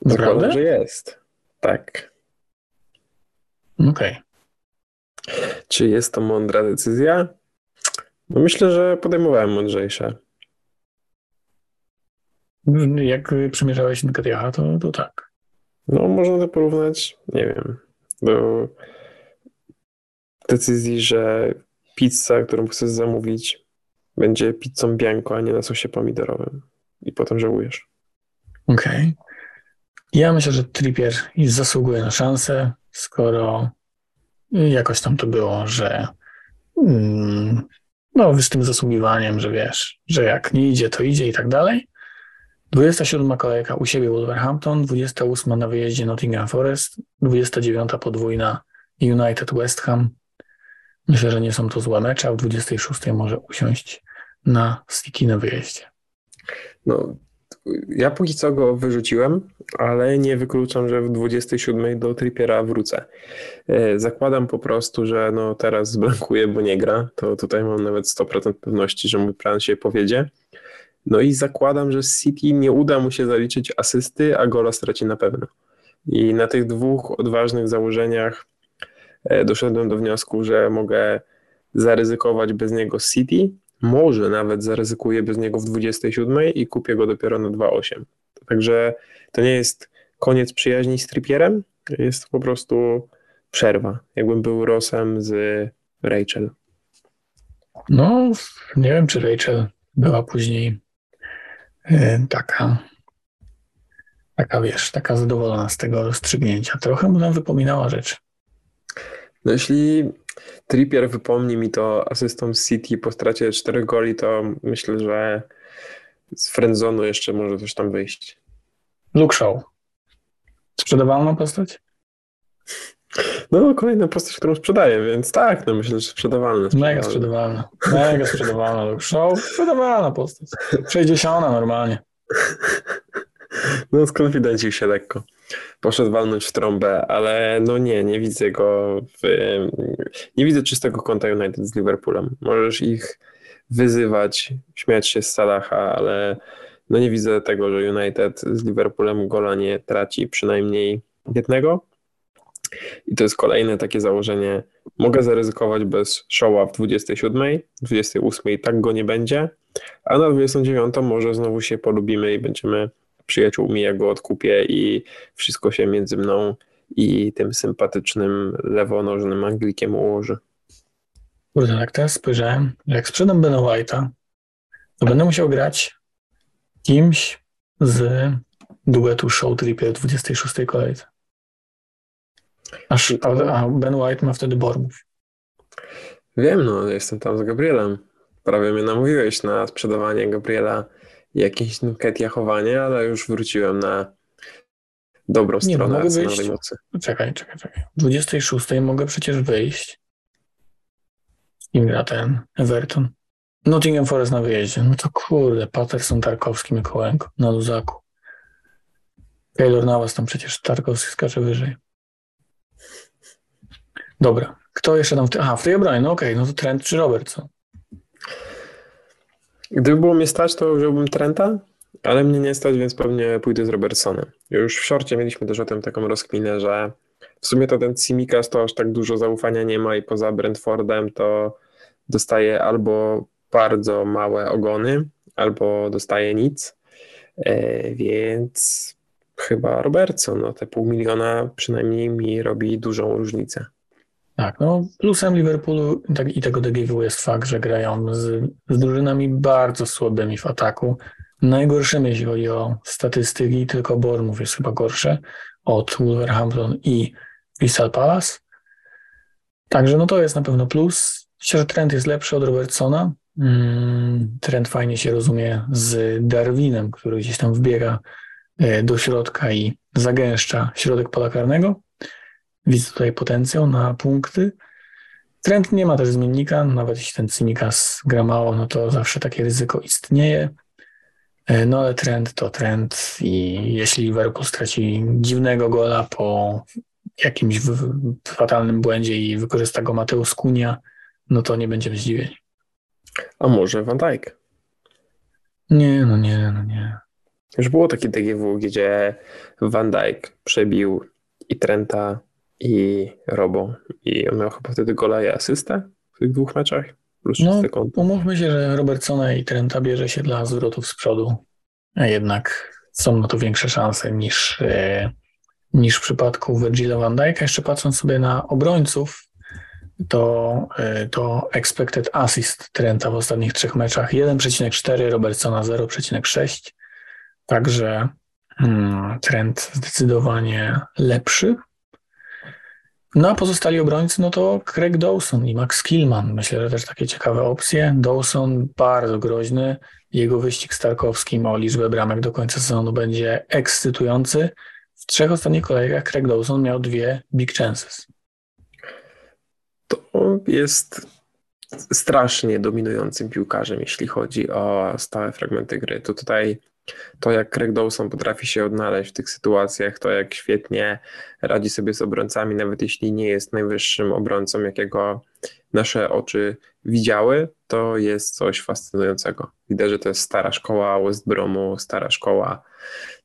zakładam, że jest. Tak. Okej. Okay. Czy jest to mądra decyzja? No myślę, że podejmowałem mądrzejsze. Jak przymierzałeś Nketiaha, to, to tak. No, można to porównać, nie wiem, do decyzji, że pizza, którą chcesz zamówić, będzie pizzą bianco, a nie na sosie pomidorowym. I potem żałujesz. Okej. Okay. Ja myślę, że Trippier zasługuje na szansę, skoro jakoś tam to było, że mm, no z tym zasługiwaniem, że wiesz, że jak nie idzie, to idzie i tak dalej. 27 kolejka u siebie Wolverhampton, 28 na wyjeździe Nottingham Forest, 29 podwójna United West Ham. Myślę, że nie są to złe mecze, a w 26 może usiąść na City na wyjeździe. No, ja póki co go wyrzuciłem, ale nie wykluczam, że w 27 do Trippiera wrócę. E, zakładam po prostu, że no teraz zblankuje, bo nie gra. To tutaj mam nawet 100% pewności, że mój plan się powiedzie. No i zakładam, że City nie uda mu się zaliczyć asysty, a gola straci na pewno. I na tych dwóch odważnych założeniach doszedłem do wniosku, że mogę zaryzykować bez niego City, może nawet zaryzykuję bez niego w 27 i kupię go dopiero na 2,8. Także to nie jest koniec przyjaźni z Trippierem, jest po prostu przerwa. Jakbym był Rosem z Rachel. No, nie wiem, czy Rachel była później E, taka, taka wiesz, taka zadowolona z tego rozstrzygnięcia. Trochę mu nam wypominała rzecz. No jeśli Trippier wypomni mi to asystą City po stracie 4 goli, to myślę, że z friendzonu jeszcze może coś tam wyjść. Luke Shaw. Sprzedawalna postać? No, kolejna postać, którą sprzedaję, więc tak, no myślę, że sprzedawalna. Mega sprzedawalna. Mega sprzedawalna. Luke Show, sprzedawalna postać. 60 normalnie. No, skonfidencił się lekko. Poszedł walnąć w trąbę, ale no nie, nie widzę go w, nie widzę czystego konta United z Liverpoolem. Możesz ich wyzywać, śmiać się z Salaha, ale no nie widzę tego, że United z Liverpoolem gola nie traci przynajmniej jednego. I to jest kolejne takie założenie. Mogę zaryzykować bez showa w 27, 28 i tak go nie będzie, a na 29 może znowu się polubimy i będziemy przyjaciółmi, ja go odkupię i wszystko się między mną i tym sympatycznym lewonożnym Anglikiem ułoży. Kurde, jak teraz spojrzałem, jak sprzedam Bena White'a, to będę musiał grać kimś z duetu Show Trippier w 26 kolejce. Aż, a Ben White ma wtedy Bormów. Wiem, no, jestem tam z Gabrielem. Prawie mnie namówiłeś na sprzedawanie Gabriela jakieś jachowanie, ale już wróciłem na dobrą Nie, stronę mogę wyjść... mocy. Czekaj, czekaj, czekaj. W 26 mogę przecież wyjść. Im gra ten Everton. Nottingham Forest na wyjeździe. No to kurde, Patterson, Tarkowski, Mikołenko na luzaku. Taylor Navas tam przecież Tarkowski skacze wyżej. Dobra. Kto jeszcze tam w tej... Aha, w tej obronie, no okej, okay. no to Trent czy Robertson? Gdyby było mnie stać, to wziąłbym Trenta, ale mnie nie stać, więc pewnie pójdę z Robertsonem. Już w szorcie mieliśmy też o tym taką rozkminę, że w sumie to ten Simikas to aż tak dużo zaufania nie ma i poza Brentfordem to dostaje albo bardzo małe ogony, albo dostaje nic, e, więc chyba Robertson, no te pół miliona przynajmniej mi robi dużą różnicę. Tak, no plusem Liverpoolu i tego DGW jest fakt, że grają z, z drużynami bardzo słabymi w ataku. Najgorszymi, jeśli chodzi o statystyki, tylko Bournemouth jest chyba gorsze od Wolverhampton i Crystal Palace. Także no to jest na pewno plus. Myślę, że trend jest lepszy od Robertsona. Mm, trend fajnie się rozumie z Darwinem, który gdzieś tam wbiega e, do środka i zagęszcza środek pola karnego. Widzę tutaj potencjał na punkty. Trend nie ma też zmiennika, nawet jeśli ten cynikas gra mało, no to zawsze takie ryzyko istnieje. E, no ale trend to trend i jeśli Liverpool straci dziwnego gola po jakimś fatalnym błędzie i wykorzysta go Mateusz Kunia, no to nie będziemy zdziwieni. A może Van Dijk? Nie, no nie, no nie. Już było takie DGW, gdzie Van Dijk przebił i Trenta i Robo i on miał chyba wtedy gola i asystę w tych dwóch meczach. Plus no, umówmy się, że Robertsona i Trenta bierze się dla zwrotów z przodu, a jednak są na to większe szanse niż, e, niż w przypadku Virgila van Dijk'a. Jeszcze patrząc sobie na obrońców, to, e, to expected assist Trenta w ostatnich trzech meczach 1,4, Robertsona 0,6. Także hmm, trend zdecydowanie lepszy. No a pozostali obrońcy, no to Craig Dawson i Max Killman. Myślę, że też takie ciekawe opcje. Dawson bardzo groźny. Jego wyścig z Tarkowskim o liczbę bramek do końca sezonu będzie ekscytujący. W trzech ostatnich kolejkach Craig Dawson miał dwie big chances. To jest strasznie dominującym piłkarzem, jeśli chodzi o stałe fragmenty gry. To tutaj to, jak Craig Dawson potrafi się odnaleźć w tych sytuacjach, to jak świetnie radzi sobie z obrońcami, nawet jeśli nie jest najwyższym obrońcą, jakiego nasze oczy widziały, to jest coś fascynującego. Widać, że to jest stara szkoła West Bromu, stara szkoła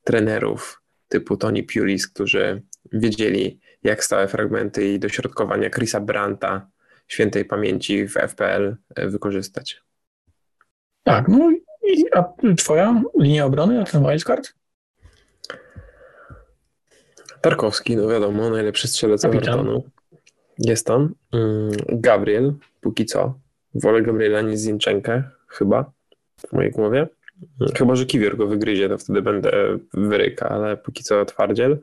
trenerów typu Tony Pulis, którzy wiedzieli, jak stałe fragmenty i dośrodkowania Chrisa Branta świętej pamięci w FPL wykorzystać. Tak, no i, a twoja linia obrony, a ten wildcard? Tarkowski, no wiadomo, najlepszy strzelec Evertonu. Jest tam. Mm, Gabriel, póki co. Wolę Gabriela niż Zinczenkę, chyba, w mojej głowie. Chyba, że Kiwior go wygryzie, to wtedy będę wyryka, ale póki co twardziel.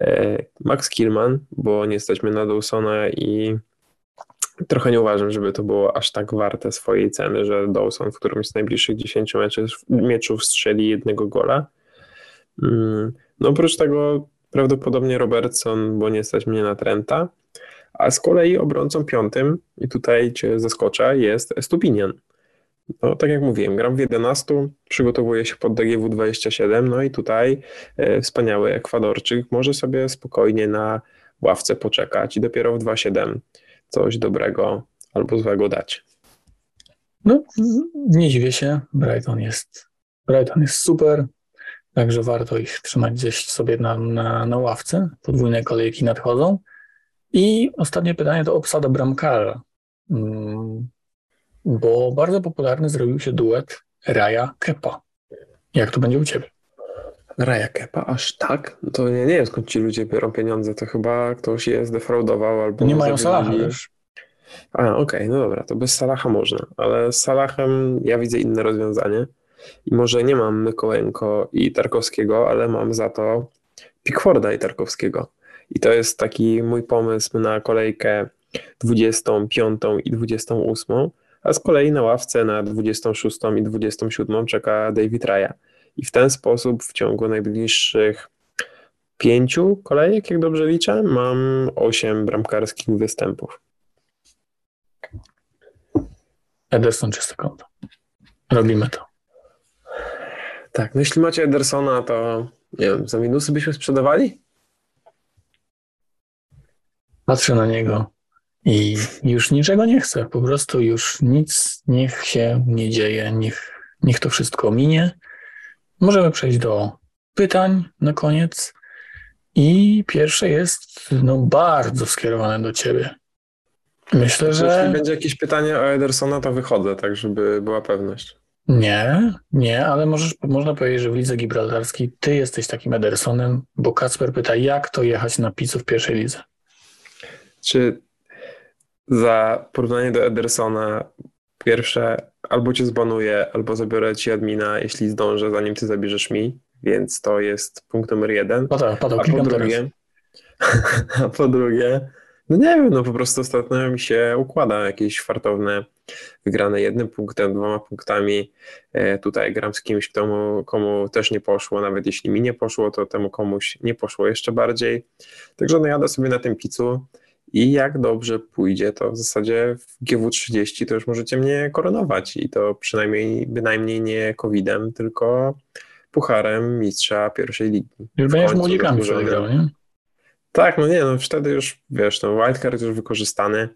E, Max Killman, bo nie mnie na Dawsona i trochę nie uważam, żeby to było aż tak warte swojej ceny, że Dawson w którymś z najbliższych 10 meczów, meczów strzeli jednego gola. Mm, no oprócz tego prawdopodobnie Robertson, bo nie stać mnie na Trenta, a z kolei obrońcą piątym, i tutaj cię zaskoczę, jest Stupinian. No, tak jak mówiłem, gram w 11, przygotowuję się pod DGW 27, no i tutaj e, wspaniały Ekwadorczyk może sobie spokojnie na ławce poczekać i dopiero w 2.7 coś dobrego albo złego dać. No, nie dziwię się. Brighton jest, Brighton jest super, także warto ich trzymać gdzieś sobie na, na, na ławce. Podwójne kolejki nadchodzą. I ostatnie pytanie to obsada bramkarza, mm, bo bardzo popularny zrobił się duet Raja Kepa. Jak to będzie u Ciebie? Raja Kepa, aż tak? No to nie, nie wiem skąd ci ludzie biorą pieniądze, to chyba ktoś je zdefraudował albo... Nie mają Salaha też. A, okej, okay, no dobra, to bez Salaha można, ale z Salahem ja widzę inne rozwiązanie i może nie mam Mykołęko i Tarkowskiego, ale mam za to Pickforda i Tarkowskiego. I to jest taki mój pomysł na kolejkę 25 i 28, a z kolei na ławce na 26 i 27 czeka David Raya. I w ten sposób w ciągu najbliższych pięciu kolejek, jak dobrze liczę, mam osiem bramkarskich występów. Ederson czyste konto. Robimy to. Tak, no jeśli macie Edersona, to nie wiem, za minusy byśmy sprzedawali? Patrzę na niego i już niczego nie chcę. Po prostu już nic niech się nie dzieje, niech, niech to wszystko minie. Możemy przejść do pytań na koniec. I pierwsze jest no, bardzo skierowane do ciebie. Myślę, że. Jeśli będzie jakieś pytanie o Edersona, to wychodzę, tak żeby była pewność. Nie, nie, ale możesz, można powiedzieć, że w lidze gibraltarskiej ty jesteś takim Edersonem, bo Kacper pyta, jak to jechać na pizzu w pierwszej lidze? Czy za porównanie do Edersona pierwsze albo cię zbanuję, albo zabiorę ci admina, jeśli zdążę, zanim ty zabierzesz mi, więc to jest punkt numer jeden. Pada, pada, a po drugie, [LAUGHS] a po drugie, no nie wiem, no po prostu ostatnio mi się układa jakieś fartowne wygrane jednym punktem, dwoma punktami. E, tutaj gram z kimś, komu, komu też nie poszło, nawet jeśli mi nie poszło, to temu komuś nie poszło jeszcze bardziej. Także no jadę sobie na tym picu i jak dobrze pójdzie, to w zasadzie w GW30 to już możecie mnie koronować i to przynajmniej bynajmniej nie COVID-em, tylko pucharem mistrza pierwszej ligi. Już będziesz młodzikami przegrał, nie? Tak, no nie, no wtedy już, wiesz, no wildcard już wykorzystany,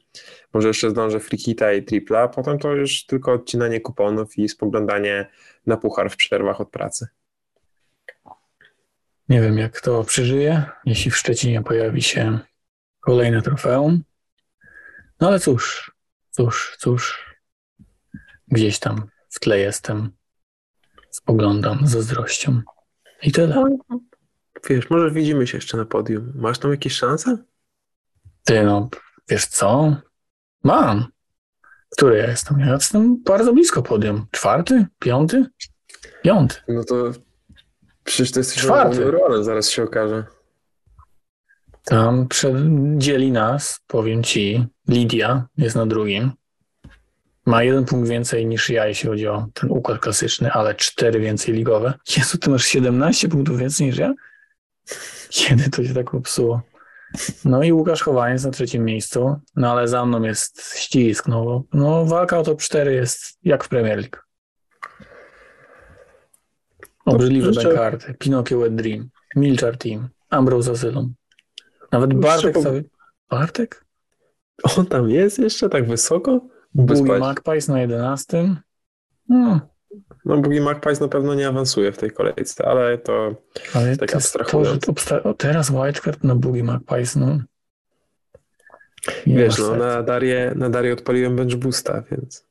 może jeszcze zdążę free i tripla, potem to już tylko odcinanie kuponów i spoglądanie na puchar w przerwach od pracy. Nie wiem, jak to przeżyje, jeśli w Szczecinie pojawi się kolejne trofeum. No ale cóż, cóż, cóż, gdzieś tam w tle jestem, spoglądam z zazdrością. I tyle. Wiesz, może widzimy się jeszcze na podium. Masz tam jakieś szanse? Ty, no, wiesz co? Mam. Który ja jestem? Ja jestem bardzo blisko podium. Czwarty? Piąty? Piąty. No to przecież to jesteś Czwarty. rolem, zaraz się okaże. Tam przed, dzieli nas, powiem ci, Lidia jest na drugim. Ma jeden punkt więcej niż ja, jeśli chodzi o ten układ klasyczny, ale cztery więcej ligowe. Jezu, ty masz 17 punktów więcej niż ja? Kiedy to się tak popsuło? No i Łukasz Chowaniec na trzecim miejscu, no ale za mną jest ścisk, no, no walka o top 4 jest jak w Premier League. Obrzydliwe życzę- bankarty, Pinocchio Wet Dream, Milchar Team, Ambrose Asylum. Nawet Bartek sobie... Bartek? On tam jest jeszcze tak wysoko? Boogie. Magpies na 11. No, No Boogie Magpies na pewno nie awansuje w tej kolejce, ale to ale Tak to, jest to, abstrahując. obsta- o, teraz wildcard na Boogie Magpies, no. Nie wiesz, no na Darię, na Darię odpaliłem bench boosta, więc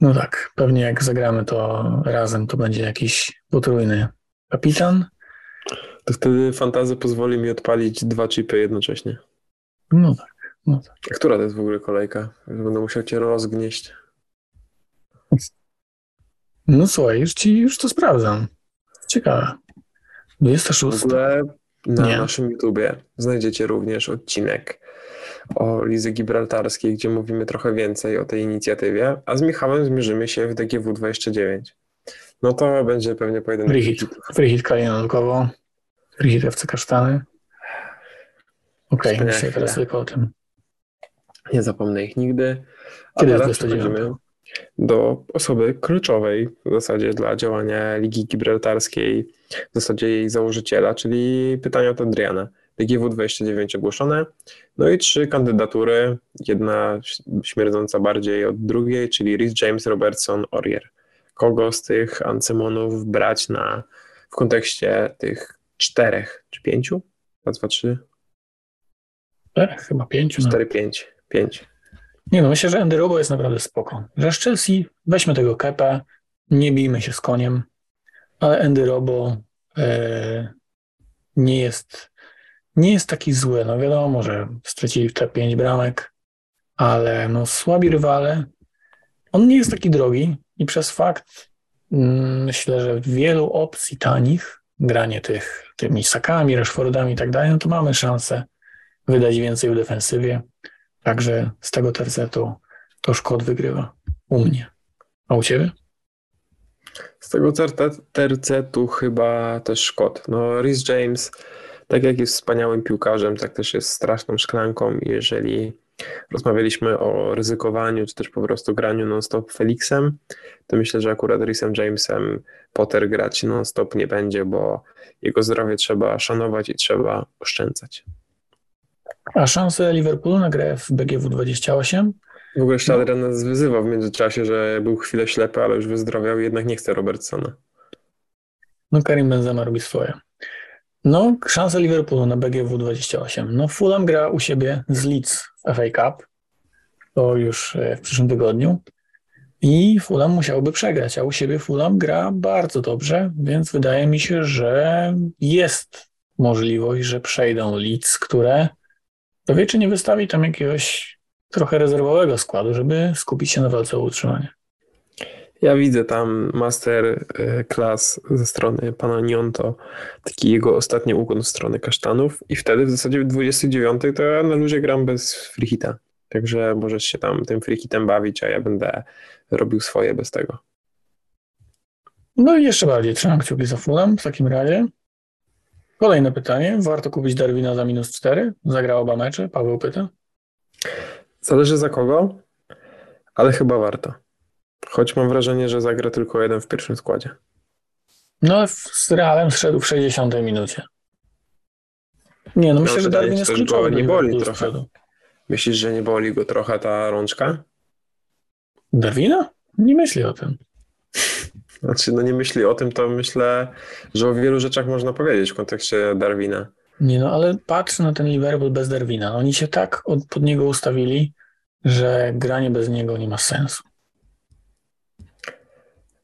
No tak, pewnie jak zagramy to razem, to będzie jakiś potrójny kapitan. To wtedy fantazy pozwoli mi odpalić dwa chipy jednocześnie. No tak, no tak. A która to jest w ogóle kolejka? Będę musiał cię rozgnieść. No słuchaj, już ci już to sprawdzam. Ciekawe. W 26. ogóle na Nie. naszym YouTubie znajdziecie również odcinek o Lizy Gibraltarskiej, gdzie mówimy trochę więcej o tej inicjatywie, a z Michałem zmierzymy się w DGW 29. No to będzie pewnie pojedynek. Free hit. Free hit FC Kasztany. Okej, Wspaniałe myślę teraz tylko o tym. Nie zapomnę ich nigdy. A Kiedy teraz jest 29? przechodzimy do osoby kluczowej w zasadzie dla działania Ligi Gibraltarskiej, w zasadzie jej założyciela, czyli pytania od Adriana. DGW 29 ogłoszone, no i trzy kandydatury, jedna śmierdząca bardziej od drugiej, czyli Rhys James, Robertson, Orier. Kogo z tych Ancymonów brać na, w kontekście tych czterech, czy pięciu? Raz, dwa, trzy, chyba pięciu. No. cztery, pięć, pięć. Nie no, myślę, że Andy Robo jest naprawdę spoko. Że z Chelsea weźmy tego kepa, nie bijmy się z koniem, ale Andy Robo e, nie jest nie jest taki zły. No wiadomo, że stracili te pięć bramek, ale no słabi rywale. On nie jest taki drogi i przez fakt mm, myślę, że wielu opcji tanich, granie tych tymi sakami, Rashfordami i tak dalej, no to mamy szansę wydać więcej w defensywie. Także z tego tercetu to Szkot wygrywa u mnie. A u ciebie? Z tego tercetu chyba też Szkot. No, Rhys James, tak jak jest wspaniałym piłkarzem, tak też jest straszną szklanką. Jeżeli rozmawialiśmy o ryzykowaniu, czy też po prostu graniu non-stop Felixem, to myślę, że akurat Rhysem Jamesem Potter grać non-stop nie będzie, bo jego zdrowie trzeba szanować i trzeba oszczędzać. A szanse Liverpoolu na grę w BGW 28? W ogóle jeszcze No. Adrian nas wyzywał w międzyczasie, że był chwilę ślepy, ale już wyzdrowiał i jednak nie chce Robertsona. No Karim Benzema robi swoje. No, szanse Liverpoolu na BGW 28. No, Fulham gra u siebie z Leeds w FA Cup. To już e, w przyszłym tygodniu. I Fulham musiałby przegrać, a u siebie Fulham gra bardzo dobrze, więc wydaje mi się, że jest możliwość, że przejdą Leeds, które to wie, czy nie wystawi tam jakiegoś trochę rezerwowego składu, żeby skupić się na walce o utrzymanie. Ja widzę tam master klas e, ze strony pana Nionto, taki jego ostatni ukłon w stronę kasztanów i wtedy w zasadzie w 29 to ja na luzie gram bez freehita. Także możesz się tam tym freehitem bawić, a ja będę robił swoje bez tego. No i jeszcze bardziej trzymam kciuki za Fulham w takim razie. Kolejne pytanie. Warto kupić Darwina za minus 4? Zagrał oba mecze? Paweł pyta. Zależy za kogo, ale chyba warto. Choć mam wrażenie, że zagra tylko jeden w pierwszym składzie. No, z Realem zszedł w 60 minucie. Nie, no myślę, no, że Darwin jest kluczowy. Nie boli trochę. Myślisz, że nie boli go trochę ta rączka? Darwina? Nie myśli o tym. Znaczy, no nie myśli o tym, to myślę, że o wielu rzeczach można powiedzieć w kontekście Darwina. Nie no, ale patrz na ten Liverpool bez Darwina. Oni się tak od, pod niego ustawili, że granie bez niego nie ma sensu.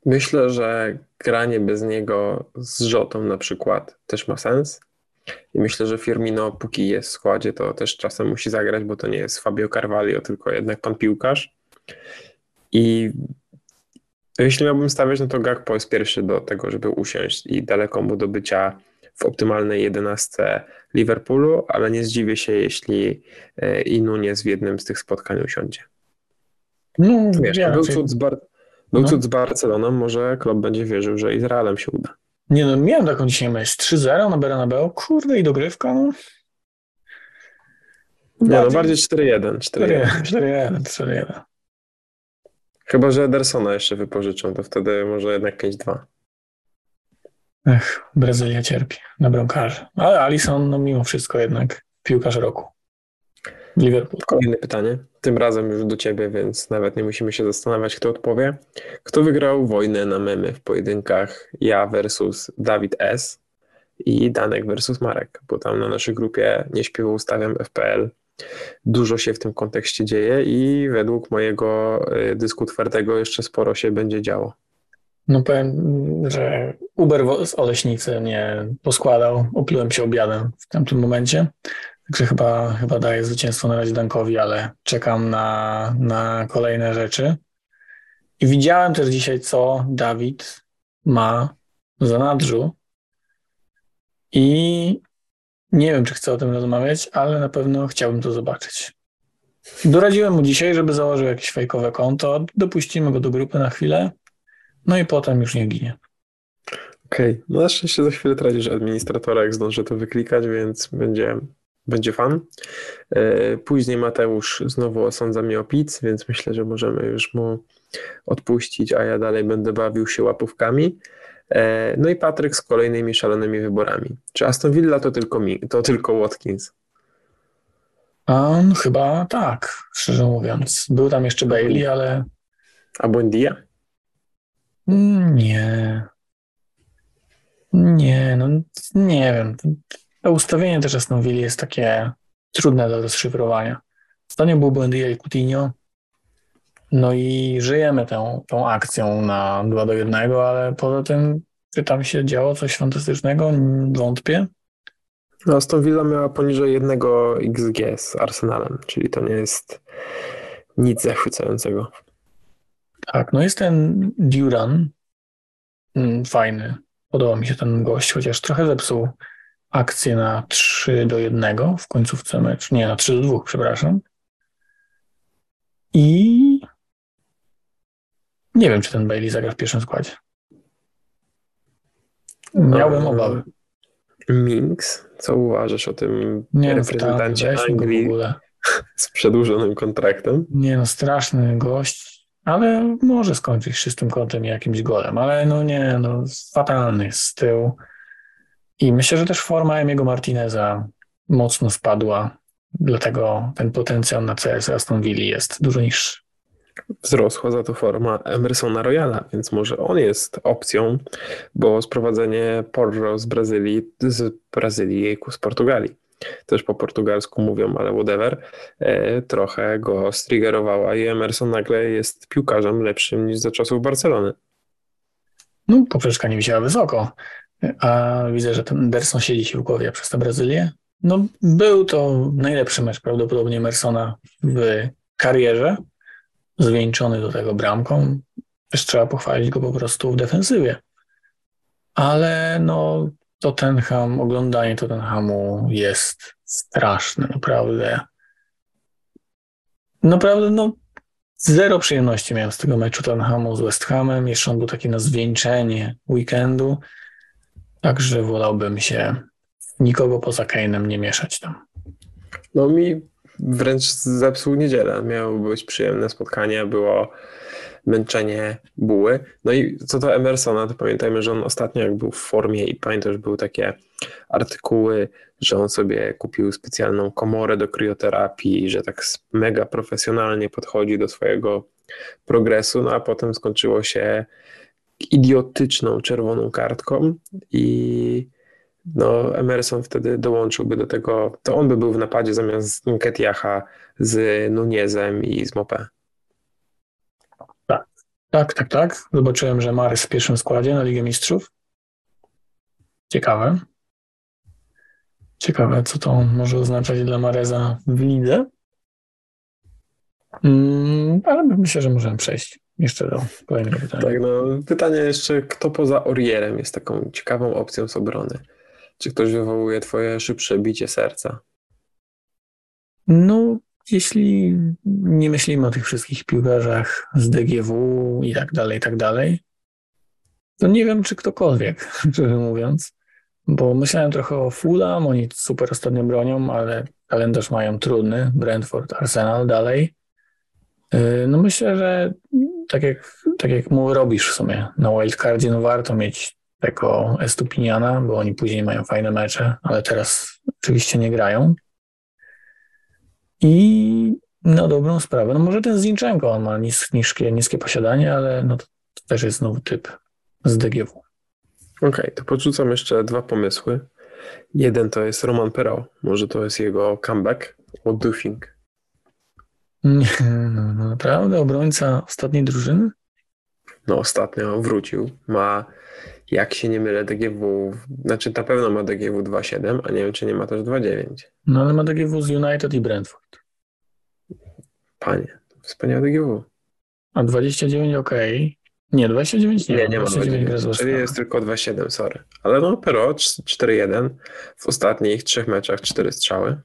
Myślę, że granie bez niego z Rzotą na przykład też ma sens. I myślę, że Firmino, póki jest w składzie, to też czasem musi zagrać, bo to nie jest Fabio Carvalho, tylko jednak pan piłkarz. I jeśli miałbym stawiać, no to Gakpo jest pierwszy do tego, żeby usiąść i daleko mu do bycia w optymalnej jedenastce Liverpoolu, ale nie zdziwię się, jeśli e, i Nunes w jednym z tych spotkań usiądzie. No, Wiesz, ja był, cud z, Bar- był no. cud z Barceloną, może klub będzie wierzył, że Izraelem się uda. Nie no, miałem taką dzisiaj myśl. 3-0 na Bernabeu, kurde i dogrywka, no. Nie no, bardziej 4-1. 4-1, 4-1. Chyba, że Edersona jeszcze wypożyczą, to wtedy może jednak 5-2. Ech, Brazylia cierpi na bramkarzy. Ale Alisson, no mimo wszystko jednak piłkarz roku. Liverpool. Kolejne pytanie. Tym razem już do ciebie, więc nawet nie musimy się zastanawiać, kto odpowie. Kto wygrał wojnę na memy w pojedynkach ja versus Dawid S i Danek versus Marek, bo tam na naszej grupie nie śpiewał ustawiam FPL. Dużo się w tym kontekście dzieje i według mojego y, dysku twardego jeszcze sporo się będzie działo. No powiem, że Uber z Oleśnicy mnie poskładał, oplułem się obiadem w tamtym momencie. Także chyba, chyba daję zwycięstwo na razie Dankowi, ale czekam na, na kolejne rzeczy. I widziałem też dzisiaj, co Dawid ma w zanadrzu. I nie wiem, czy chcę o tym rozmawiać, ale na pewno chciałbym to zobaczyć. Doradziłem mu dzisiaj, żeby założył jakieś fejkowe konto. Dopuścimy go do grupy na chwilę, no i potem już nie ginie. Okej, okay. no na szczęście za chwilę tracisz administratora, jak zdążę to wyklikać, więc będzie będzie fan. E, później Mateusz znowu osądza mnie o pic, więc myślę, że możemy już mu odpuścić, a ja dalej będę bawił się łapówkami. E, no i Patryk z kolejnymi szalonymi wyborami. Czy Aston Villa to tylko, mi, to tylko Watkins? Um, chyba tak, szczerze mówiąc. Był tam jeszcze Bailey, ale... A Buendia? Nie. Nie, no nie wiem. To ustawienie też Aston Villa jest takie trudne do rozszyfrowania. Ostatnio był Buendia i Coutinho. No i żyjemy tą, tą akcją na 2 do 1, ale poza tym, czy tam się działo coś fantastycznego? Wątpię. No, Aston Villa miała poniżej jednego XG z Arsenalem, czyli to nie jest nic zachwycającego. Tak, no jest ten Duran, mm, fajny. Podoba mi się ten gość, chociaż trochę zepsuł akcję na 3 do 1 w końcówce meczu. Nie, na 3 do 2, przepraszam. I nie wiem, czy ten Bailey zagra w pierwszym składzie. Miałbym obawy. Minks, co uważasz o tym nie, reprezentancie Anglii [LAUGHS] z przedłużonym kontraktem? Nie no, straszny gość, ale może skończyć czystym kątem i jakimś golem, ale no nie, no fatalny z tyłu. I myślę, że też forma Emiego Martineza mocno spadła, dlatego ten potencjał na CS Aston Villa jest dużo niższy. wzrosła za to forma Emersona Royala, więc może on jest opcją, bo sprowadzenie Porro z Brazylii, z Brazylii, z Portugalii, też po portugalsku mówią, ale whatever, e, trochę go striggerowała i Emerson nagle jest piłkarzem lepszym niż za czasów Barcelony. No, poprzeczka nie wisiała wysoko, a widzę, że ten Derson siedzi głowie przez tę Brazylię. No, był to najlepszy mecz prawdopodobnie Emersona w karierze, zwieńczony do tego bramką. Też trzeba pochwalić go po prostu w defensywie. Ale no, Tottenham, oglądanie Tottenhamu jest straszne, naprawdę. Naprawdę, no, zero przyjemności miałem z tego meczu Tottenhamu z West Hamem. Jeszcze on był taki na zwieńczenie weekendu. Także wolałbym się nikogo poza Kane'em nie mieszać tam. No mi wręcz zepsuł niedzielę. Miało być przyjemne spotkanie, było męczenie buły. No i co do Emersona, to pamiętajmy, że on ostatnio jak był w formie i pamiętam, że były takie artykuły, że on sobie kupił specjalną komorę do krioterapii, że tak mega profesjonalnie podchodzi do swojego progresu, no a potem skończyło się idiotyczną czerwoną kartką i no Emerson wtedy dołączyłby do tego, to on by był w napadzie zamiast Nketiaha z Nunezem i z Mopé. Tak, tak, tak, tak. Zobaczyłem, że Marys w pierwszym składzie na Ligę Mistrzów. Ciekawe. Ciekawe, co to może oznaczać dla Mareza w lidze. Mm, ale myślę, że możemy przejść jeszcze do kolejnego pytania. Tak, no pytanie jeszcze, kto poza Orierem jest taką ciekawą opcją z obrony? Czy ktoś wywołuje twoje szybsze bicie serca? No, jeśli nie myślimy o tych wszystkich piłkarzach z DGW i tak dalej, i tak dalej, to nie wiem, czy ktokolwiek, [LAUGHS] szczerze mówiąc, bo myślałem trochę o Fulham, oni super ostatnio bronią, ale kalendarz mają trudny, Brentford, Arsenal dalej. Yy, no myślę, że tak jak, tak jak mu robisz w sumie na wildcardzie, no warto mieć tego Estupiniana, bo oni później mają fajne mecze, ale teraz oczywiście nie grają. I na dobrą sprawę, no może ten Zinchenko, on ma nis, niskie, niskie posiadanie, ale no to, to też jest znowu typ z DGW. Okej, okay, to podrzucam jeszcze dwa pomysły. Jeden to jest Roman Perot. Może to jest jego comeback. What do? Nie, no, no naprawdę? Obrońca ostatniej drużyny? No ostatnio wrócił. Ma jak się nie mylę, DGW, znaczy na pewno ma DGW 2.7, a nie wiem, czy nie ma też 2.9. No ale ma DGW z United i Brentford. Panie, wspaniałe DGW. A 29 ok. Nie, 29 nie, nie, nie ma 29, czyli jest tylko 2.7, sorry. Ale no, Pero 4.1 w ostatnich trzech meczach 4 strzały.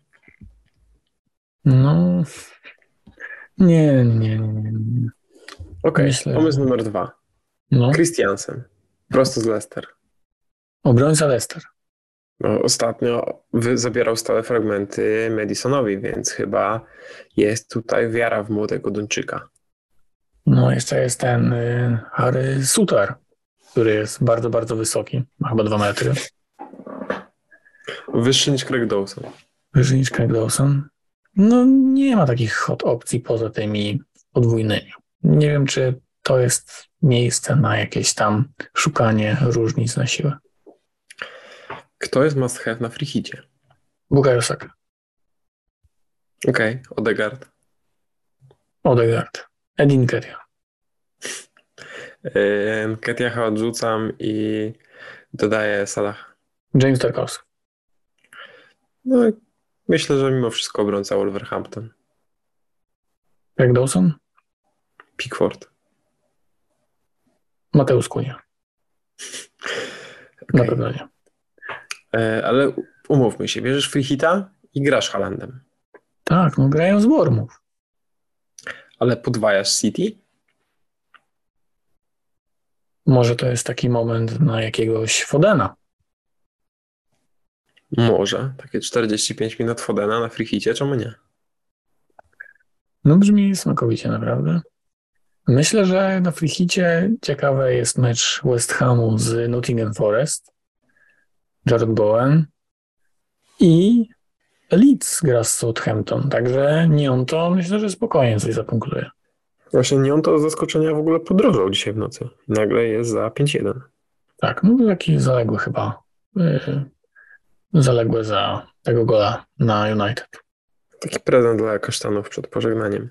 No, nie, nie, nie, nie. Okej, okay, pomysł numer dwa. No. Christiansen. Prosto z Leicester. Obrońca Leicester. No, ostatnio zabierał stałe fragmenty Madisonowi, więc chyba jest tutaj wiara w młodego Duńczyka. No, jeszcze jest ten y, Harry Sutar, który jest bardzo, bardzo wysoki. Ma chyba dwa metry. Wyższy niż Craig Dawson. Wyższy niż Craig Dawson. No, nie ma takich hot opcji poza tymi podwójnymi. Nie wiem, czy to jest miejsce na jakieś tam szukanie różnic na siłę. Kto jest must have na frichicie? Bukayo Saka. Okej, okay. Odegaard. Odegaard. Edin Ketia. [LAUGHS] Ketiacha odrzucam i dodaję Salah. James Tarkowski. No, myślę, że mimo wszystko obrońca Wolverhampton. Jak Dawson? Pickford. Mateusz Kunia. Okay. [LAUGHS] Na pewno nie. E, ale umówmy się, bierzesz Freehita i grasz Halandem. Tak, no grają z Wormów. Ale podwajasz City? Może to jest taki moment na jakiegoś Fodena. Może. Takie 45 minut Fodena na Freehicie, czemu nie? No brzmi smakowicie naprawdę. Myślę, że na Freehicie ciekawy jest mecz West Hamu z Nottingham Forest. Jared Bowen i Leeds gra z Southampton, także nie on to myślę, że spokojnie coś zapunktuje. Właśnie nie on to z zaskoczenia w ogóle podrożał dzisiaj w nocy. Nagle jest za 5-1. Tak, no taki zaległy chyba. Yy, zaległy za tego gola na United. Taki prezent dla kasztanów przed pożegnaniem.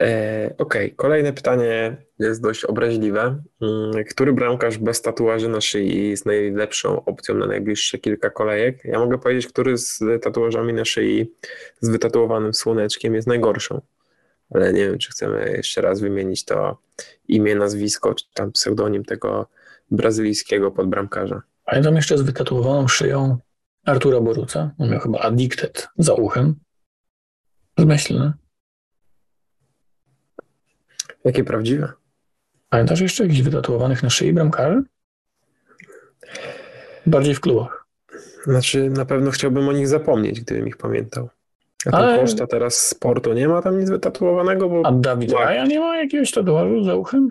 E, Okej, okay. kolejne pytanie jest dość obraźliwe. Mm, który bramkarz bez tatuaży na szyi jest najlepszą opcją na najbliższe kilka kolejek? Ja mogę powiedzieć, który z tatuażami na szyi z wytatuowanym słoneczkiem jest najgorszą. Ale nie wiem, czy chcemy jeszcze raz wymienić to imię, nazwisko, czy tam pseudonim tego brazylijskiego podbramkarza. Pamiętam jeszcze z wytatuowaną szyją Artura Boruca. On miał chyba Addicted za uchem. Zmyślne. Jakie prawdziwe? Pamiętasz jeszcze jakichś wytatuowanych na szyi bramkarzy? Bardziej w klubach. Znaczy, na pewno chciałbym o nich zapomnieć, gdybym ich pamiętał. A Ale... koszta teraz sportu nie ma tam nic wytatuowanego, bo... A Dawid Raja nie ma jakiegoś tatuażu za uchem?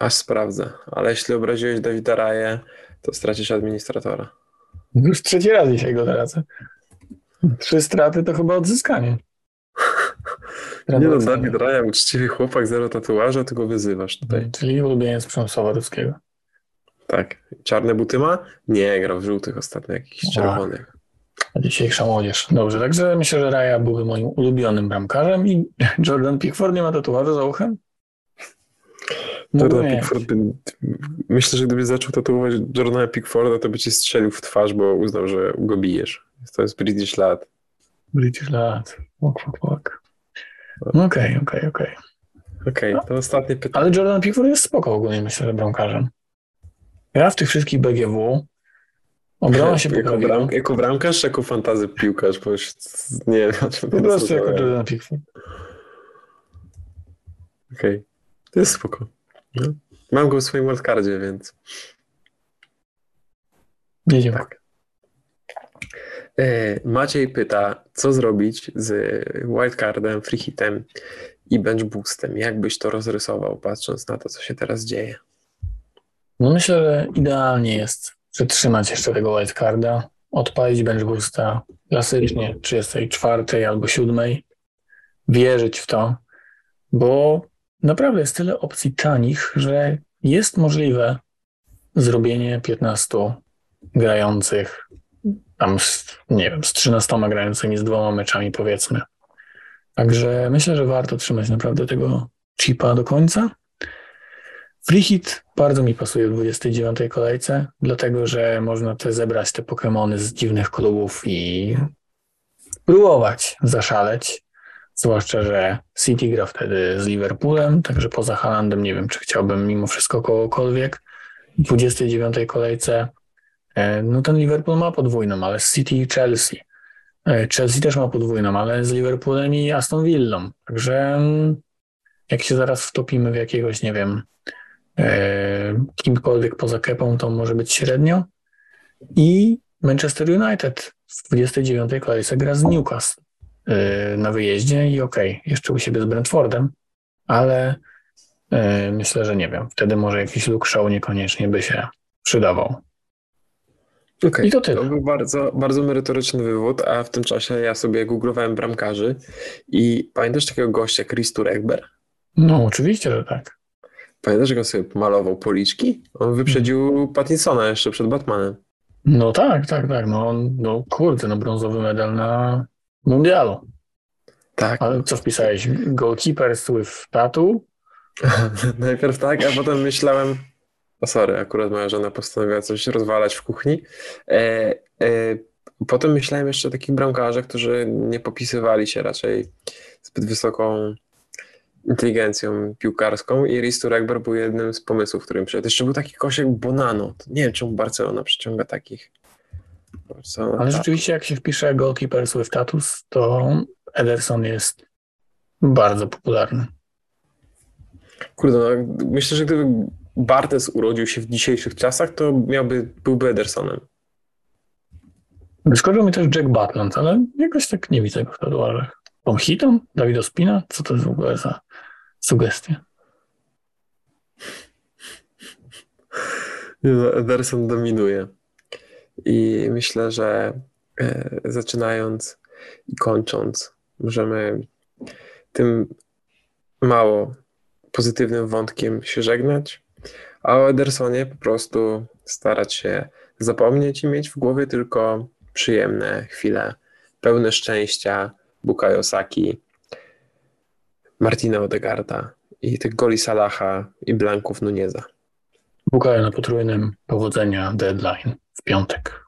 Aż sprawdzę. Ale jeśli obraziłeś Dawida Raję, to stracisz administratora. Już trzeci raz dzisiaj go tracę. Trzy straty to chyba odzyskanie. Nie no, Dawid Raja, uczciwy chłopak, zero tatuaża, ty go wyzywasz tutaj. Czyli ulubieniec Przemysława Ruskiego. Tak. Czarne buty ma? Nie, grał w żółtych ostatnio, jakichś czerwonych. A dzisiejsza młodzież. Dobrze, także myślę, że Raja byłby moim ulubionym bramkarzem i [LAUGHS] Jordan Pickford nie ma tatuażu za uchem? Jordan Pickford by, myślę, że gdybyś zaczął tatuować Jordana Pickforda, to by ci strzelił w twarz, bo uznał, że go bijesz. To jest British lad. British lad. Fuck, fuck, fuck. Okej, okej, okej. Okej, to ostatnie pytanie. Ale Jordan Pickford jest spoko ogólnie, myślę, że bramkarzem. Ja w tych wszystkich BGW obrona się jako, bram, jako bramkarz jako fantazy piłkarz? Bo już nie wiem. Po prostu jako Jordan Pickford. Okej, okay. to jest spoko. No. Mam go w swoim wildcardzie, więc... Jedziemy. Tak. E, Maciej pyta, co zrobić z wildcardem, free hitem i bench boostem? Jak byś to rozrysował, patrząc na to, co się teraz dzieje? No myślę, że idealnie jest przytrzymać jeszcze tego wildcarda, odpalić bench boosta klasycznie 34 albo 7, wierzyć w to, bo naprawdę jest tyle opcji tanich, że jest możliwe zrobienie 15 grających tam z, nie wiem, z 13 grającymi, z dwoma meczami powiedzmy. Także myślę, że warto trzymać naprawdę tego chipa do końca. Free hit bardzo mi pasuje w 29 kolejce, dlatego że można te zebrać te Pokémony z dziwnych klubów i próbować zaszaleć. Zwłaszcza, że City gra wtedy z Liverpoolem, także poza Halandem nie wiem, czy chciałbym mimo wszystko kogokolwiek. W 29 kolejce E, no ten Liverpool ma podwójną, ale City i Chelsea. E, Chelsea też ma podwójną, ale z Liverpoolem i Aston Villą. Także mm, jak się zaraz wtopimy w jakiegoś, nie wiem, e, kimkolwiek poza Kepą, to może być średnio. I Manchester United w 29 kolejce gra z Newcastle na wyjeździe i okej, okay, jeszcze u siebie z Brentfordem, ale myślę, że nie wiem, wtedy może jakiś Luke Show niekoniecznie by się przydawał. Okay. I to tyle. To był bardzo, bardzo merytoryczny wywód, a w tym czasie ja sobie googlowałem bramkarzy i pamiętasz takiego gościa, Chris Turekber? No, oczywiście, że tak. Pamiętasz, jak on sobie malował policzki? On wyprzedził hmm. Pattinsona jeszcze przed Batmanem. No tak, tak, tak. No, no kurde, no brązowy medal na mundialu. Tak. Ale co wpisałeś? Goalkeepers with tattoo? [LAUGHS] Najpierw tak, a potem myślałem, o sorry, akurat moja żona postanowiła coś rozwalać w kuchni. E, e, potem myślałem jeszcze o takich bramkarzach, którzy nie popisywali się raczej zbyt wysoką inteligencją piłkarską i Ristu Regber był jednym z pomysłów, którym przyszedł. Jeszcze był taki kosiek Bonano. Nie wiem, czemu Barcelona przyciąga takich. Barcelona, Ale tak. rzeczywiście, jak się wpisze goalkeepers with status, to Ederson jest bardzo popularny. Kurde, no, myślę, że gdyby Bartes urodził się w dzisiejszych czasach, to miałby, byłby Edersonem. Wyskoczył mi też Jack Butland, ale jakoś tak nie widzę go w tatuażach. Tom Hiton? Dawid Ospina? Co to jest w ogóle za sugestie? Ederson dominuje. I myślę, że e, zaczynając i kończąc, możemy tym mało pozytywnym wątkiem się żegnać, a o Edersonie po prostu starać się zapomnieć i mieć w głowie tylko przyjemne chwile, pełne szczęścia, Bukayo Saki, Martina Odegarda i tych goli Salaha i Blanków Nuneza. Bukayo na potrójnym powodzenia deadline w piątek.